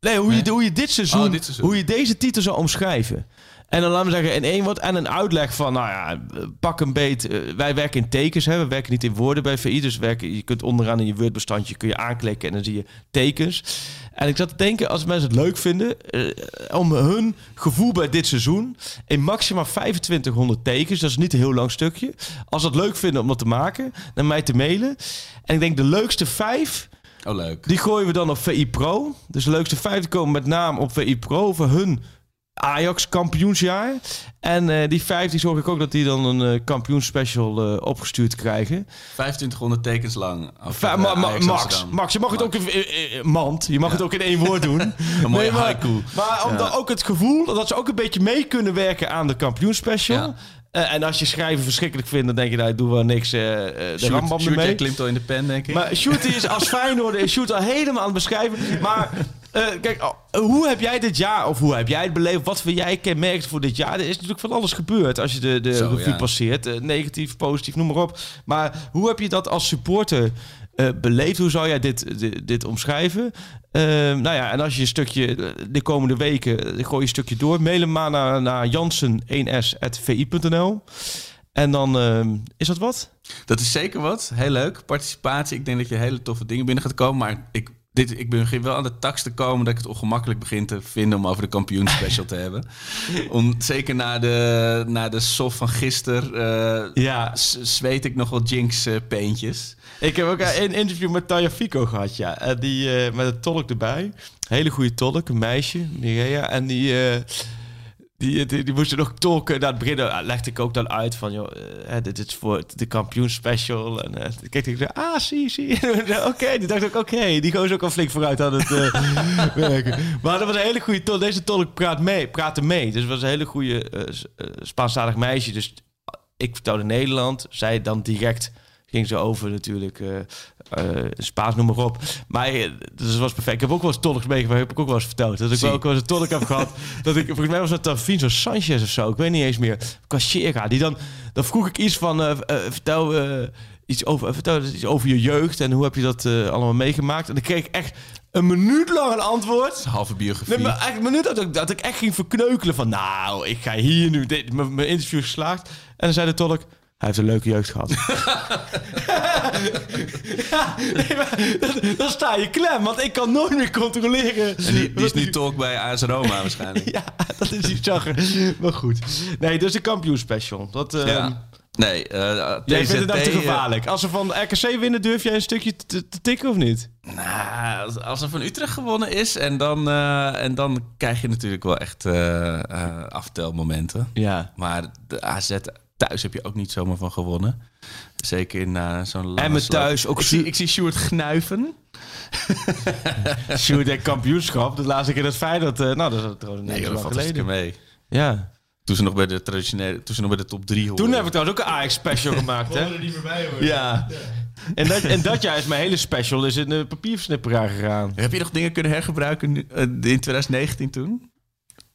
nee hoe, Je, hoe je dit seizoen, Oh, dit seizoen. hoe je deze titel zou omschrijven. En dan laten we zeggen in één woord en een uitleg van, nou ja, pak een beet. eh, wij werken in tekens, hè. we werken niet in woorden bij VI. Dus werken, je kunt onderaan in je Word-bestandje kun je aanklikken en dan zie je tekens. En ik zat te denken, als mensen het leuk vinden, eh, om hun gevoel bij dit seizoen in maximaal 2500 tekens, dat is niet een heel lang stukje. Als ze het leuk vinden om dat te maken, naar mij te mailen. En ik denk de leukste vijf, Oh, leuk. die gooien we dan op VI Pro. Dus de leukste vijf komen met naam op VI Pro voor hun Ajax kampioensjaar. En eh, die vijf die zorg ik ook dat die dan een eh kampioensspecial eh, opgestuurd krijgen. 2500 tekens lang. Over, Va- ma- ma- Ajax Max, Amsterdam. Max, je mag het ook in mand. Je mag het ook in één woord doen. (laughs) Een mooie maar, haiku. Maar om Ja. dan ook het gevoel dat ze ook een beetje mee kunnen werken aan de kampioensspecial. Ja. En als je schrijven verschrikkelijk vindt, dan denk je, nou, ik doe wel niks. de Sjoerd- rambam jij ermee. klimt al in de pen, denk ik. Maar Sjoerd is als Feyenoord is Sjoerd al helemaal aan het beschrijven. Maar eh, kijk, oh, hoe heb jij dit jaar, of hoe heb jij het beleefd? Wat vind jij kenmerkend voor dit jaar? Er is natuurlijk van alles gebeurd als je de, de Zo, revue ja. passeert. Eh, negatief, positief, noem maar op. Maar hoe heb je dat als supporter eh, beleefd? Hoe zou jij dit, dit, dit omschrijven? Nou ja, en als je een stukje de komende weken, gooi je een stukje door. Mail hem maar naar, naar jansen1s.vi.nl. En dan is dat wat? Dat is zeker wat. Heel leuk. Participatie. Ik denk dat je hele toffe dingen binnen gaat komen. Maar ik, dit, ik begin wel aan de tax te komen dat ik het ongemakkelijk begin te vinden om over de kampioenspecial te hebben. (laughs) Om, zeker na de, na de sof van gisteren eh, Ja. zweet ik nog wel jinx eh, peentjes. Ik heb ook een interview met Taya Fico gehad, ja. En die met een tolk erbij. Hele goede tolk, een meisje, Mireia. En die, die, die, die moest er nog tolken. Na het begin eh, legde ik ook dan uit van, joh, eh, dit is voor de kampioenspecial. En eh keek ik zo, ah, zie, zie. (laughs) oké, die dacht ik, oké. die gozer ook al flink vooruit aan het eh, (laughs) werken. Maar dat was een hele goede tolk. Deze tolk praat mee, praatte mee. Dus het was een hele goede Spaanstalig meisje. Dus ik vertelde Nederland. Zij dan direct ging ze over natuurlijk eh Spaans, noem maar op. Maar eh, dus het was perfect. Ik heb ook wel eens tolks meegemaakt, heb ik ook wel eens verteld. Dat ik Zie. wel ook wel eens een tolk heb gehad. (laughs) Dat ik, volgens mij was dat dan Vinzo Sanchez of zo. Ik weet niet eens meer. Casera. Die dan, dan vroeg ik iets van, eh, vertel... Iets over, vertel iets over je jeugd en hoe heb je dat allemaal meegemaakt? En dan kreeg ik echt een minuut lang een antwoord. Halve biografie. Nee, maar echt een minuut dat ik, dat ik echt ging verkneukelen van... Nou, ik ga hier nu... Dit, mijn, interview geslaagd. En dan zei de tolk... Hij heeft een leuke jeugd gehad. ja, (laughs) (laughs) nee, maar dan, dan sta je klem, want ik kan nooit meer controleren. en die, die is nu tolk bij AS Roma (laughs) waarschijnlijk. Ja, dat is iets zagger. Maar goed. Nee, dus de kampioenspecial. Dat, eh, Ja. Nee, eh Jij vindt het dan te TZT, eh, gevaarlijk. Als ze van RKC winnen, durf jij een stukje te, te tikken of niet? Nou, als, er van Utrecht gewonnen is en dan, eh, en dan krijg je natuurlijk wel echt eh eh, aftelmomenten. Ja. Maar de AZ thuis heb je ook niet zomaar van gewonnen. Zeker in eh, zo'n lange En met slag. thuis ook Ik zie, ik zie Sjoerd gnuiven. Sjoerd en kampioenschap. De laatste keer dat Feyenoord... eh nou, dat is trouwens Nee, joh, zo dat valt geleden. mee. Ja. Toen ze nog bij de traditionele, toen ze nog bij de top 3 hoorden. Toen heb ik trouwens ook een Ajax-special (laughs) gemaakt, Kon hè? er niet meer bij hoor. Ja. En dat, en dat jaar is mijn hele special is in de papierversnipperaar gegaan. Heb je nog dingen kunnen hergebruiken eh, in 2019 toen?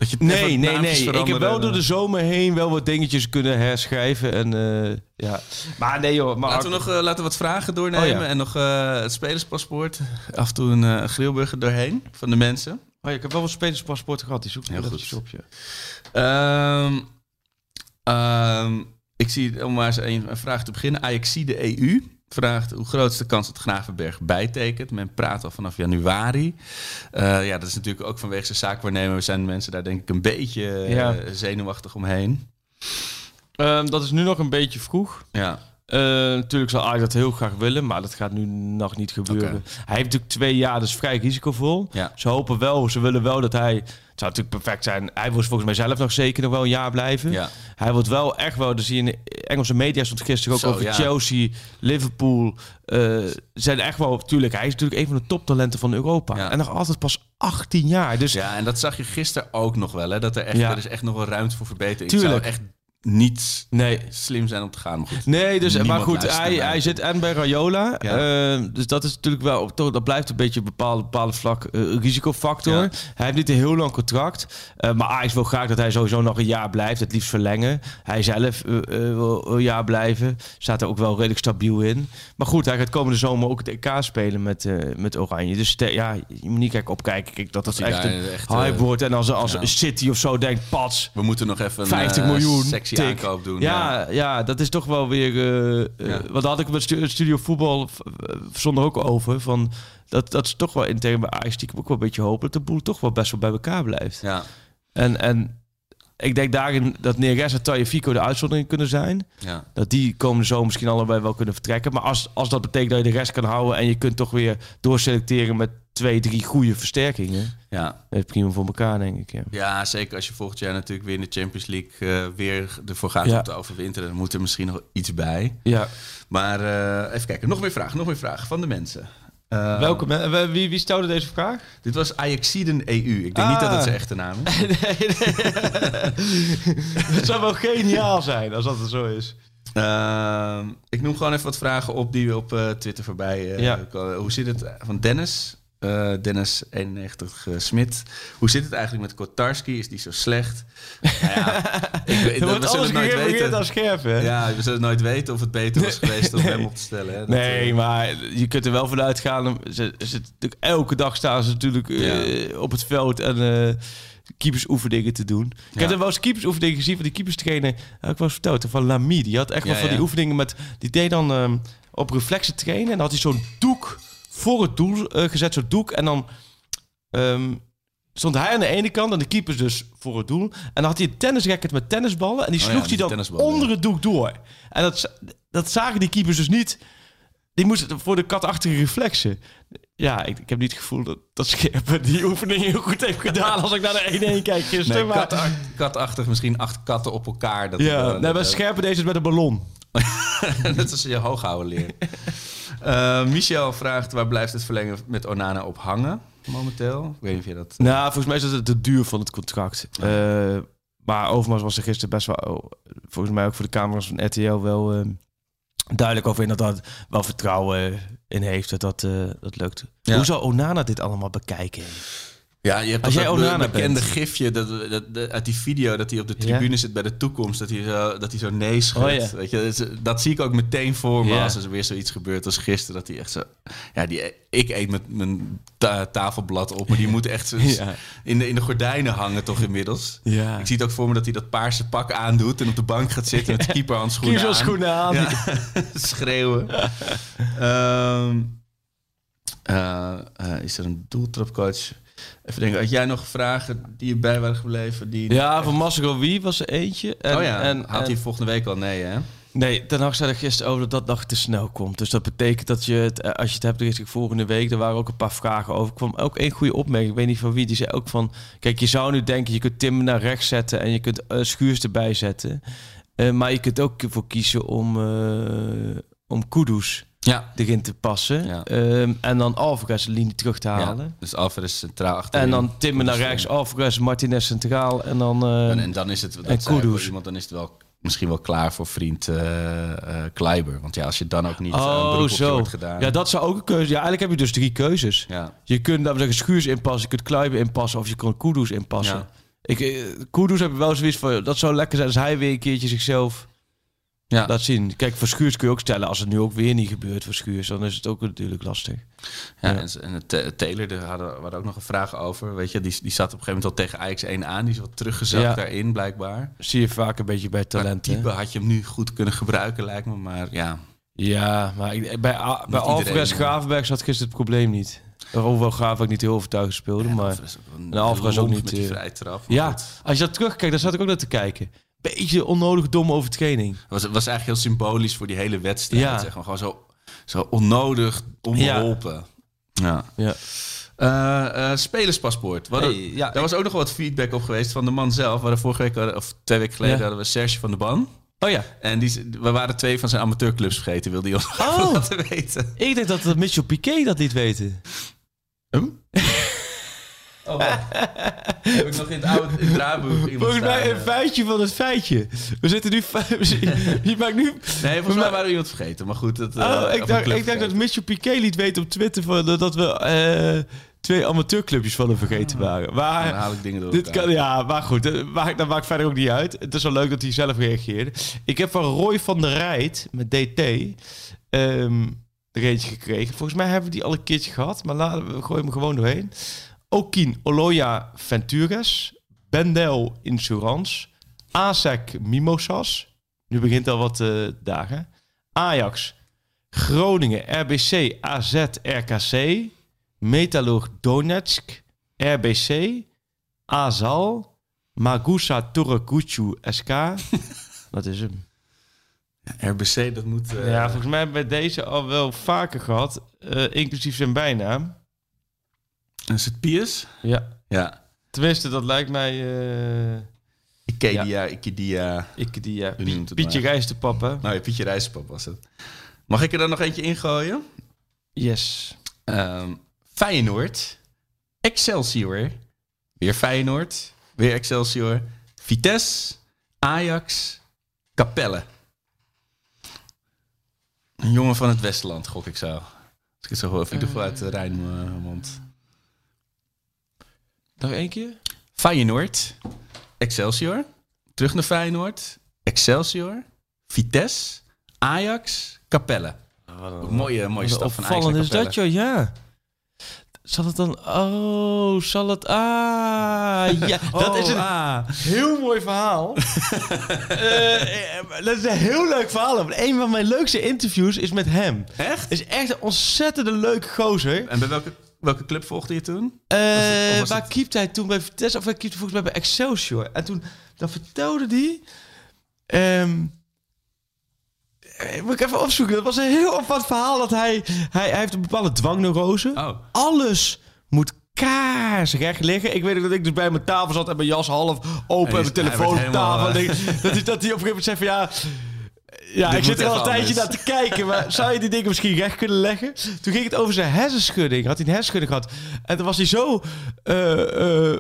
Dat je Nee, nee, nee. Ik heb wel door de eh, zomer heen wel wat dingetjes kunnen herschrijven. En eh, ja. Maar nee joh. Maar Laten we nog eh, laten we wat vragen doornemen. Oh, ja. En nog eh, het spelerspaspoort. Af en toe een grillburger doorheen van de mensen. Oh, ja, ik heb wel wat spelerspaspoorten gehad. Die zoek ik Heel goed. op je. Ehm, ehm, ik zie, om maar eens een, een vraag te beginnen. Ajaxie de EU vraagt hoe groot is de kans dat Gravenberg bijtekent. Men praat al vanaf januari. Eh, ja, dat is natuurlijk ook vanwege zijn zaakwaarnemer. Zijn mensen daar denk ik een beetje eh, Ja. zenuwachtig omheen. Ehm, dat is nu nog een beetje vroeg. Ja, Eh, natuurlijk zal Ajax dat heel graag willen, maar dat gaat nu nog niet gebeuren. Hij heeft natuurlijk twee jaar, dus vrij risicovol. Ja. Ze hopen wel, ze willen wel dat hij... Het zou natuurlijk perfect zijn. Hij wil volgens mij zelf nog zeker nog wel een jaar blijven. ja. Hij wordt wel echt wel, dus in de Engelse media stond gisteren ook Zo, over ja. Chelsea, Liverpool. eh, zijn echt wel, tuurlijk, hij is natuurlijk een van de toptalenten van Europa. En nog altijd pas 18 jaar. Dus ja, en dat zag je gisteren ook nog wel. Hè? Dat er echt, er is echt nog wel ruimte voor verbetering. Tuurlijk. Ik zou echt niet Nee. slim zijn om te gaan. Maar goed. Nee, dus, maar goed, hij, hij zit en bij Rayola. Ja. eh, dus dat is natuurlijk wel, toch, dat blijft een beetje een bepaalde, bepaalde vlak eh, risicofactor. Ja. Hij heeft niet een heel lang contract. eh, maar Ajax wil graag dat hij sowieso nog een jaar blijft. Het liefst verlengen. Hij zelf wil een jaar blijven. Staat er ook wel redelijk stabiel in. Maar goed, hij gaat komende zomer ook het EK spelen met, met Oranje. Dus te- ja, je moet niet kijk opkijken. Kijk, dat dat hij echt een echt, hype wordt. En als, als ja. City of zo denkt, pats, We moeten nog even een 50 eh, miljoen sexy aankoop doen. Ja, ja. dat is toch wel weer. eh eh, Ja. Want daar had ik met stu- Studio Voetbal zonder ook over. Van, dat, dat is toch wel intern bij Ajax stiekem ook wel een beetje hopen dat de boel toch wel best wel bij elkaar blijft. ja, En, en ik denk daarin dat Neres en Tagliafico de uitzondering kunnen zijn. ja. Dat die komende zomer misschien allebei wel kunnen vertrekken. Maar als, als dat betekent dat je de rest kan houden en je kunt toch weer doorselecteren met twee, drie goede versterkingen. ja. Is prima voor elkaar, denk ik. Ja. Ja, zeker als je volgend jaar natuurlijk weer in de Champions League eh, weer ervoor gaat Ja. om te overwinteren. Dan moet er misschien nog iets bij. ja. Maar eh, even kijken, nog meer vragen, nog meer vragen van de mensen. Eh, Welke men- wie, wie stelde deze vraag? Dit was Ajaxiden EU. Ik denk niet dat Ah. dat zijn echte naam is. (laughs) Het (laughs) zou wel geniaal zijn als dat er zo is. Ehm, ik noem gewoon even wat vragen op die we op Twitter voorbij Ja. Hoe zit het van Dennis? Eh, Dennis 91 eh, Smit. Hoe zit het eigenlijk met Kotarski? Is die zo slecht? nou ja, (laughs) ik, we zullen het nooit weten. als scherp, hè? Ja, we zullen nooit weten of het beter was (laughs) geweest om hem op te stellen. Hè? Dat, Nee, eh, maar je kunt er wel vanuit gaan. Ze, ze, elke dag staan ze natuurlijk op het veld en keepersoefeningen te doen. Ik heb er wel eens keepersoefeningen gezien van die keeperstrainer. Heb ik eens verteld. Van Lamy. Die had echt wel van die oefeningen met. Die deed dan ehm, op reflexen trainen. En dan had hij zo'n doek voor het doel eh, gezet. Zo'n doek. En dan ehm, stond hij aan de ene kant en de keepers dus voor het doel. En dan had hij een tennisracket met tennisballen. En die Oh ja, sloeg hij dan onder ja. het doek door. En dat, dat zagen die keepers dus niet. Die moesten voor de katachtige reflexen. Ja, ik, ik heb niet het gevoel dat, dat Scherpen die oefening heel goed heeft gedaan als ik naar de (laughs) 1-1 kijk gisteren. Nee, maar, katachtig, misschien acht katten op elkaar. Dat, ja, eh, nee, dat, eh, Scherpen deze het met een ballon. (laughs) Net als je hoog houden leert. (laughs) Eh, Michel vraagt, waar blijft het verlengen met Onana op hangen momenteel? Ik weet niet of je dat... Nou, volgens mij is het de duur van het contract. Eh, maar Overmars was er gisteren best wel, oh, volgens mij ook voor de camera's van RTL wel eh, duidelijk over in dat dat wel vertrouwen in heeft dat dat, dat lukt. Ja. Hoe zou Onana dit allemaal bekijken? Ja, je hebt Als toch dat be- bekende bent. gifje dat, dat, dat- uit die video dat hij op de tribune Ja. zit bij de toekomst. Dat hij zo, dat hij zo nee schudt. Oh, ja. Weet je, dat, zie ik ook meteen voor me Ja. als er weer zoiets gebeurt als gisteren. Dat hij echt zo... Ja, die, ik eet met mijn ta- tafelblad op, maar die moet echt zo in, de, in de gordijnen hangen toch inmiddels. Ik zie het ook voor me dat hij dat paarse pak aandoet en op de bank gaat zitten met keeperhandschoenen (laughs) aan. Kiezerschoenen aan. Ja, (laughs) schreeuwen. (laughs) Ehm, eh, eh, is er een doeltrapcoach? Even denken, had jij nog vragen die je bij waren gebleven? Die Ja, van Marcelo Wie was er eentje. En, oh ja, en, had hij volgende week al? Nee, hè? Nee, Ten Hag zei er gisteren over dat dat nog te snel komt. Dus dat betekent dat je het, eh, als je het hebt richting volgende week, er waren ook een paar vragen over. Er kwam ook één goede opmerking, ik weet niet van wie, die zei ook van, kijk, je zou nu denken, je kunt Tim naar rechts zetten en je kunt eh, Schuurs erbij zetten. Eh, maar je kunt ook voor kiezen om, eh om Kudus Ja. erin te passen. Ja. Ehm, en dan Alvarez de linie terug te halen. ja. Dus Alvarez centraal achter. En dan Timmer naar rechts, Alvarez, Martinez centraal en dan... eh, En, en dan is het, dat en iemand, dan is het wel misschien wel klaar voor vriend eh eh, Kleiber. Want ja, als je dan ook niet eh, een oh, je zo. wordt gedaan. Ja, dat zou ook een keuze. Ja, eigenlijk heb je dus drie keuzes. ja. Je kunt, we zeggen, Schuurs inpassen, je kunt Kluiber inpassen of je kunt Kudus inpassen. Ja. Ik, eh, Kudus heb ik wel zoiets van, dat zou lekker zijn als hij weer een keertje zichzelf Ja. laat zien. Kijk, voor Schuurs kun je ook stellen, als het nu ook weer niet gebeurt voor Schuurs, dan is het ook natuurlijk lastig. Ja, Ja. en, en Taylor, daar hadden we ook nog een vraag over. Weet je, die, die zat op een gegeven moment al tegen Ajax 1 aan. Die is wat teruggezakt Ja. daarin, blijkbaar. Zie je vaak een beetje bij Qua talenten. type had je hem nu goed kunnen gebruiken, lijkt me. Maar ja, Ja, maar ik- bij, A- bij Alvarez Gravenberg zat gisteren het probleem niet. Hoewel Gravenberg niet heel overtuigend speelde, maar... Alvarez ook en Alvarez niet, Met die eh, vrije trap. maar Ja, als je dat terugkijkt, dan zat ik ook naar te kijken. Beetje onnodig dom overtraining. Het was, het was eigenlijk heel symbolisch voor die hele wedstrijd. Ja. Zeg maar. Gewoon zo, zo onnodig, onbeholpen. Ja. Ja. Eh, eh, spelerspaspoort. Hey, ja, daar was ook nog wat feedback op geweest van de man zelf. We hadden vorige week, hadden- of twee weken geleden, Ja. hadden we Serge van de Ban. Oh ja, En die, we waren twee van zijn amateurclubs vergeten, wilde hij ons (laughs) Oh. laten weten. ik denk dat dat Mitchell Piquet dat niet weten. (laughs) Oh. Heb ik nog in het oude in het draaiboek Volgens mij een eh. feitje van het feitje. We zitten nu... (laughs) (laughs) Je maakt nu... Nee, volgens mij waren we iemand vergeten. Maar goed, dat, eh, Oh, ik dacht, club ik dacht dat. Mitchell Piquet liet weten op Twitter van, dat- dat we eh, twee amateurclubjes van hem vergeten waren. Maar Dan haal ik dingen door dit kan, ja, maar goed, dat maakt, dat maakt verder ook niet uit. Het is wel leuk dat hij zelf reageerde. Ik heb van Roy van der Rijt met DT ehm er eentje gekregen. Volgens mij hebben we die al een keertje gehad, maar laten we gooien hem gewoon doorheen. Okin Oloya Ventures, Bendel Insurance, ASEC Mimosas. Nu begint al wat eh, dagen. Ajax, Groningen, RBC, AZ, RKC, Metalurg Donetsk, RBC, Azal, Magusa Toraguchu SK. (laughs) Dat is hem. RBC, dat moet... eh, Ja, volgens mij hebben we deze al wel vaker gehad, eh, inclusief zijn bijnaam. Is het Piers? Ja, Ja. tenminste, dat lijkt mij... eh Ikedia, Ikedia. ik die, ja, noemt het Pietje hè? Nou ja, Pietje Rijspap was het. Mag ik er dan nog eentje ingooien? Yes. Ehm Feyenoord. Excelsior. Weer Feyenoord. Weer Excelsior. Vitesse. Ajax. Capelle. Een jongen van het Westland, gok ik zo. Als ik het zo hoor. Of in ieder geval uit de Rijnmond. Nog één keer? Feyenoord. Excelsior. Terug naar Feyenoord. Excelsior. Vitesse. Ajax. Capelle. Ook mooie, mooie stap van Ajax is dat, joh, ja. Zal het dan... Oh, zal het... Ah, ja. (laughs) Dat is een ah. heel mooi verhaal. (laughs) Eh, eh, dat is een heel leuk verhaal. Een van mijn leukste interviews is met hem. Echt? Is echt een ontzettende leuke gozer. En bij welke, welke club volgde je toen? Eh, waar het- keepte hij toen bij Vitesse? Of hij keepte volgens mij bij Excelsior. En toen dan vertelde hij... ehm, eh, moet ik even opzoeken. Dat was een heel opvallend verhaal. Dat hij, hij, hij heeft een bepaalde dwangneurose. Oh. Alles moet kaarsrecht liggen. Ik weet ook dat ik dus bij mijn tafel zat en mijn jas half open en mijn telefoon op tafel. helemaal, En ik- dat, hij, dat hij op een gegeven moment zei van ja... Ja, ik zit er al een tijdje naar te kijken, maar zou je die dingen misschien recht kunnen leggen? Toen ging het over zijn hersenschudding. Had hij een hersenschudding gehad. En toen was hij zo eh, eh,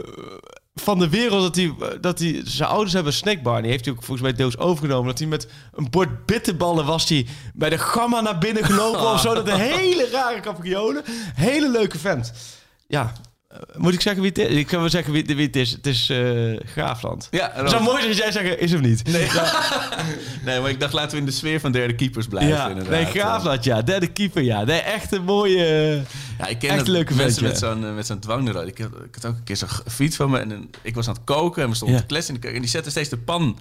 van de wereld dat hij, dat hij... Zijn ouders hebben een snackbar. En die heeft hij ook volgens mij deels overgenomen. Dat hij met een bord bitterballen was hij bij de gamma naar binnen gelopen of zo. (laughs) Dat een hele rare capriolen. Hele leuke vent. Ja, moet ik zeggen wie het is? Ik kan wel zeggen wie, wie het is. Het is eh, Graafland. Ja, Het zou mooi zijn als jij zeggen, is hem niet. Nee. (laughs) nee, maar ik dacht laten we in de sfeer van derde keepers blijven. Ja, inderdaad. nee, Graafland, ja. Derde keeper, ja. Nee, echt een mooie... Ja, ik ken Echt leuke mensen met zo'n eh, met zo'n dwangneurose. Ik, had- ik had ook een keer zo'n vriend van me en een- ik was aan het koken en we stonden Ja. te kletsen in de keuken. En die zette steeds de pan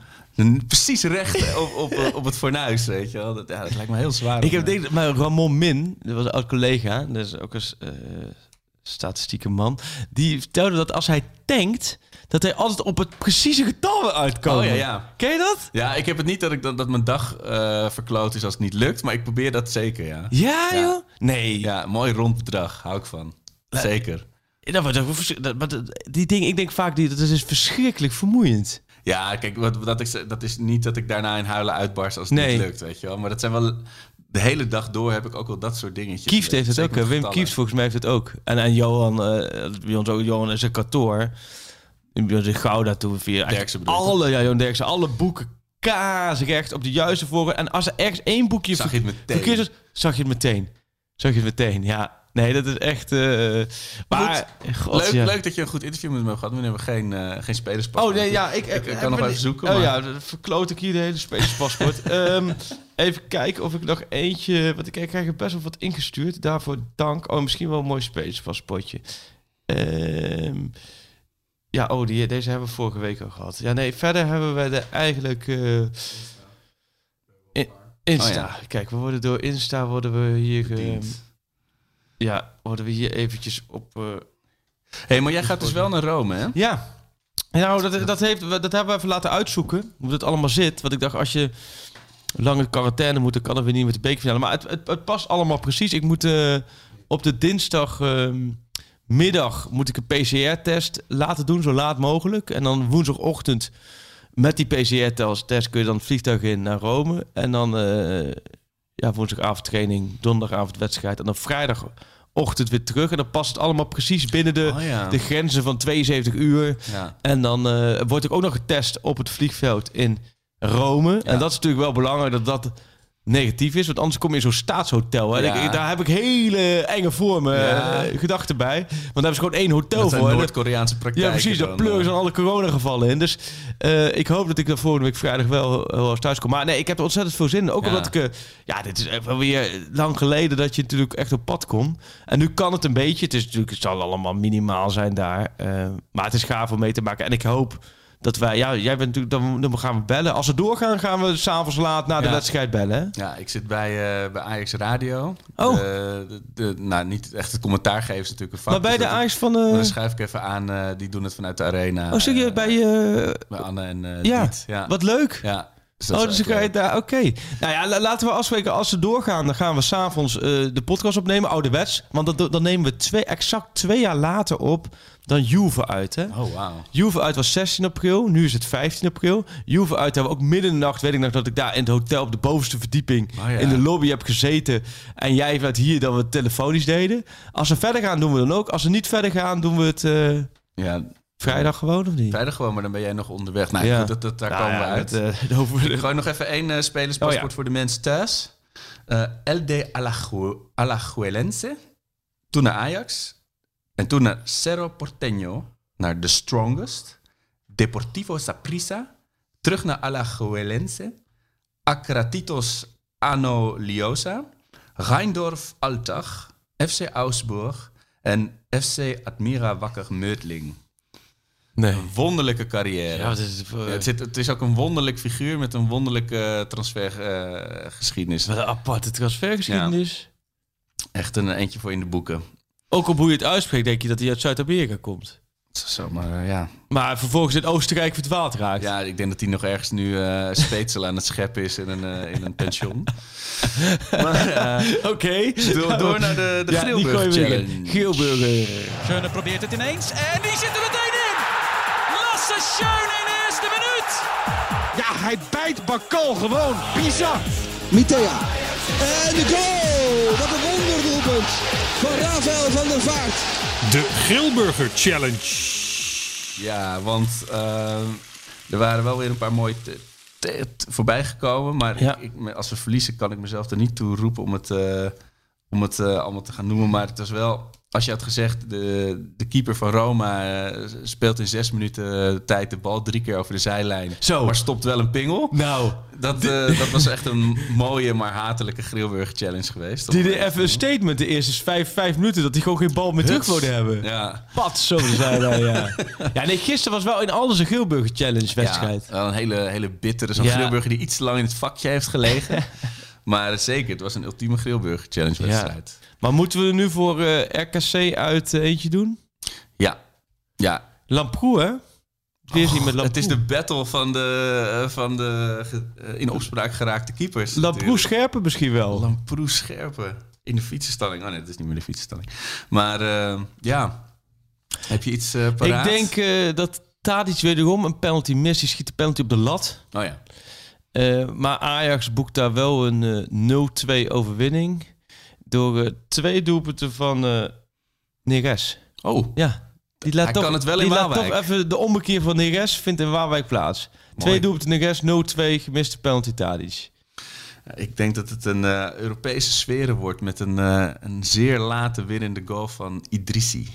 precies recht (laughs) op, op, op het fornuis, weet je wel. Dat, ja, dat lijkt me heel zwaar. Ik heb eh, denk maar Ramon Min, dat was een oud collega, dat is ook een eh, statistieke man, die vertelde dat als hij tankt, dat hij altijd op het precieze getal uitkomt. Oh ja, ja. Ken je dat? Ja, ik heb het niet dat, ik, dat, dat mijn dag eh verkloot is als het niet lukt, maar ik probeer dat zeker, ja. Ja, Ja. joh. Nee. Ja, mooi rond bedrag, hou ik van. Zeker. Dat, dat, maar dat- die dingen, ik denk vaak, die, dat is verschrikkelijk vermoeiend. Ja, kijk, wat, dat, is, dat is niet dat ik daarna in huilen uitbarst als het Nee. niet lukt, weet je wel. Maar dat zijn wel... De hele dag door heb ik ook wel dat soort dingetjes. Kieft heeft het Zeker ook. hè. Wim. Kieft volgens mij heeft het ook. En, en Johan, eh, bij ons ook, Johan is een kantoor. In Gouda toen via Derksen alle, ja, Johan Derksen, alle boeken kaarsrecht op de juiste volgorde. En als er ergens één boekje Zag je het meteen. zag je het meteen. Zag je het meteen, ja. Nee, dat is echt... eh maar, god, leuk, ja. leuk dat je een goed interview met me hebt gehad. Nu hebben we geen, eh geen spelerspas. Oh nee, ja, ik, kan nog even zoeken. Oh maar- ja, dan verkloot ik hier de hele spelerspaspoort. (laughs) Ehm even kijken of ik nog eentje... Want ik krijg er best wel wat ingestuurd. Daarvoor dank. Oh, misschien wel een mooi spelerspaspoortje. Ehm ja, oh, die, deze hebben we vorige week al gehad. Ja, nee, verder hebben we de eigenlijk... eh, in- Insta. Oh ja. Kijk, we worden door Insta worden we hier... Bediend. ja, worden we hier eventjes op... eh, hey, maar jij gaat dus wel naar Rome, hè? ja. Nou, dat, dat, heeft, dat hebben we even laten uitzoeken. Hoe het allemaal zit. Want ik dacht, als je lang in quarantaine moet, dan kan het weer niet met de bekerfinale. Maar het, het, het past allemaal precies. Ik moet eh, op de dinsdagmiddag moet ik een PCR-test laten doen, zo laat mogelijk. En dan woensdagochtend met die PCR-test kun je dan het vliegtuig in naar Rome. En dan eh, ja, woensdagavond training, donderdagavond wedstrijd. En dan vrijdag ochtend weer terug. En dan past het allemaal precies binnen de, Oh ja. de grenzen van 72 uur. Ja. En dan eh, wordt ik ook nog getest op het vliegveld in Rome. En dat is natuurlijk wel belangrijk dat dat negatief is. Want anders kom je in zo'n staatshotel. Hè. Ja. Ik- daar heb ik hele enge vormen Ja. eh, gedachten bij. Want daar hebben ze gewoon één hotel Dat voor. Noord-Koreaanse praktijken. ja, precies. Daar pleuren ze eh. alle coronagevallen in. Dus eh, ik hoop dat ik er volgende week vrijdag wel erg thuis kom. Maar nee, ik heb er ontzettend veel zin in. Ook Ja. omdat ik... ja, dit is wel weer lang geleden dat je natuurlijk echt op pad kon. En nu kan het een beetje. Het, is natuurlijk, het zal allemaal minimaal zijn daar. maar het is gaaf om mee te maken. En ik hoop dat wij... Ja, jij bent natuurlijk... Dan, dan gaan we bellen. Als we doorgaan, gaan we s'avonds laat na de Ja. wedstrijd bellen. hè? Ja, ik zit bij, eh, bij Ajax Radio. Oh. De, nou, niet echt het commentaar geven is natuurlijk een vak. Maar bij dus de dat- Ajax van... maar eh Dan schuif ik even aan, eh, die doen het vanuit de arena. oh, serieus? eh, bij... bij Anne en ja, Diet. ja, wat leuk. Ja, dus dat Oh, dus je daar. Oké. Nou ja, la- laten we afspreken. Als ze doorgaan, dan gaan we s'avonds de podcast opnemen. Ouderwets. Want dan, dan nemen we twee, exact twee jaar later op dan Juve uit. Hè? Oh, wauw. Juve uit was 16 april. Nu is het 15 april. Juve uit hebben we ook midden in de nacht. Weet ik nog dat ik daar in het hotel op de bovenste verdieping. Oh ja. in de lobby heb gezeten. En jij vanuit hier dat we het telefonisch deden. Als we verder gaan, doen we dan ook. Als we niet verder gaan, doen we het eh, Ja, vrijdag gewoon of niet? vrijdag gewoon, maar dan ben jij nog onderweg. Nou, Ja. goed, dat, dat, daar Nou komen ja, we uit. het, eh, (laughs) over de- Ik gooi nog even één eh, spelerspaspoort Oh ja. voor de mensen thuis. Eh LD Alaju- Alajuelense. Toen naar Ajax. En toen naar Cerro Porteño. Naar The Strongest. Deportivo Saprissa. Terug naar Alajuelense. Acratitos Ano Liosa. Reindorf Altach. FC Augsburg. En FC Admira Wakker Meutling. Nee. Een wonderlijke carrière. Ja, is het, voor- Ja, het, zit, het is ook een wonderlijk figuur met een wonderlijke transfergeschiedenis. Wat een aparte transfergeschiedenis. Echt een eentje voor in de boeken. Ook op hoe je het uitspreekt, denk je dat hij uit Zuid-Amerika komt. Zo, maar eh, ja. Maar vervolgens in Oostenrijk verdwaald raakt. Ja, ik denk dat hij nog ergens nu eh speetsel aan het scheppen is in een, eh, in een pension. (laughs) maar eh, Oké. door, door naar de, de Ja, die Grilburg gooien we weer in. Challenge. Geelburger. Schöne probeert het ineens. En die zit er meteen in. Lasse Schöne in de eerste minuut. Ja, hij bijt Bakal gewoon. Bizar. Mitea. En de goal! Wat een van Rafael van der Vaart. De Grilburger Challenge. Ja, want eh, er waren wel weer een paar mooie te- te- te- voorbij gekomen. Maar Ja. ik, ik- als we verliezen, kan ik mezelf er niet toe roepen om het, eh, om het eh, allemaal te gaan noemen. Maar het was wel, als je had gezegd, de, de keeper van Roma eh, speelt in zes minuten eh, tijd de bal drie keer over de zijlijn. Zo. Maar stopt wel een pingel. Nou, Dat, eh, dat was echt een mooie, maar hatelijke Grilburger challenge geweest. die deed even een statement de eerste vijf, vijf minuten dat hij gewoon geen bal meer terug wilde hebben. Ja. Pat, zo zei hij, ja. (laughs) Ja, nee, gisteren was wel in alles een Geelburger Challenge wedstrijd. Ja, wel een hele, hele bittere. Zo'n Ja. die iets te lang in het vakje heeft gelegen. (laughs) maar zeker, het was een ultieme grillburger challenge wedstrijd. Maar moeten we er nu voor eh, RKC uit eh, eentje doen? Ja. Ja. Lamproe, hè? Weer zien met. Het is de battle van de, eh, van de in opspraak geraakte keepers. Lamproe scherpen misschien wel. Lamproe scherpe. In de fietsenstalling. Oh nee, dat is niet meer de fietsenstalling. Maar ja. Heb je iets paraat? Ik denk dat Tadic wederom een penalty mist. Die schiet de penalty op de lat. Oh ja. Eh, maar Ajax boekt daar wel een eh 0-2 overwinning. Door eh, twee doelpunten van eh Neres. Oh. Ja, die laat Hij toch, kan het wel in Waalwijk. toch even de ommekeer van Neres vindt in Waalwijk plaats. Twee doelpunten Neres, 0-2 gemiste penalty Tadic. Ik denk dat het een Europese sfeer wordt met een, een zeer late winnende goal van Idrissi.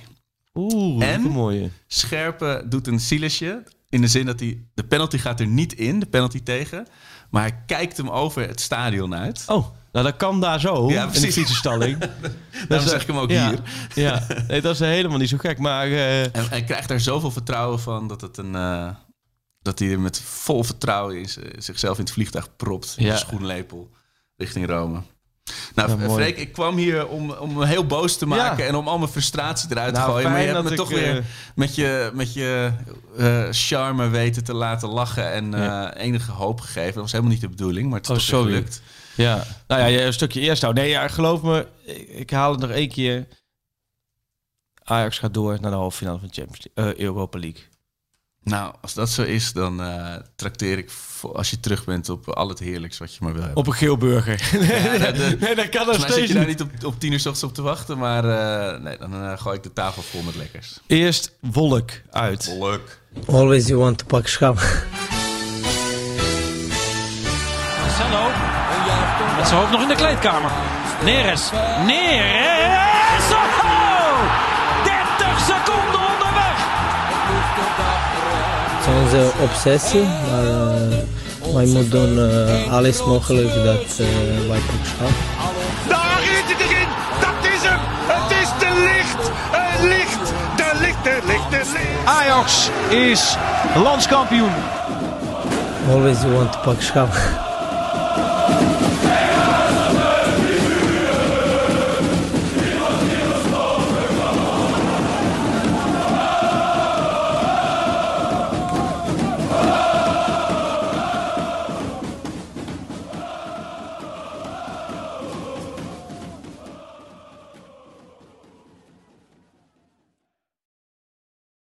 Oeh, En? een mooie. Scherpe doet een silesje. In de zin dat hij... De penalty gaat er niet in, de penalty tegen. Maar hij kijkt hem over het stadion uit. Oh, nou dat kan daar zo Ja, in de precies. fietsenstalling. (laughs) Daarom zeg ik hem ook ja, hier. Ja, nee, dat is helemaal niet zo gek. Maar eh, En hij krijgt daar zoveel vertrouwen van dat, het een, eh, dat hij er met vol vertrouwen in zichzelf in het vliegtuig propt. Ja. Ja. schoenlepel richting Rome. Nou, Ja. Freek, ik kwam hier om, om me heel boos te maken en om al mijn frustratie eruit te Nou, gooien. Maar je hebt me toch weer eh, met je, met je eh, charme weten te laten lachen en eh, Ja. enige hoop gegeven. Dat was helemaal niet de bedoeling, maar het is Oh, gelukt. ja, nou ja, een stukje eerst nou. Nee, ja, geloof me, ik, ik haal het nog één keer. Ajax gaat door naar de halve finale van de Champions League, eh, Europa League. Nou, als dat zo is, dan eh trakteer ik als je terug bent op al het heerlijks wat je maar wil hebben. Op een geelburger. (laughs) Ja, de- nee, dat kan nog mij zit steeds je daar niet. op, op tien uur 's ochtends op te wachten, maar eh, nee, dan eh, gooi ik de tafel vol met lekkers. Eerst wolk uit. Leuk. Always you want to pak schap. Marcelo. Met zijn hoofd nog in de kleedkamer. Neres. Neres. Onze obsessie, maar eh, wij moeten doen alles mogelijk dat eh, wij pak schap. Daar is het erin. Dat is hem. Het is de licht. Het licht. De licht, de licht, de licht. Ajax is landskampioen. Always you want to pak schap.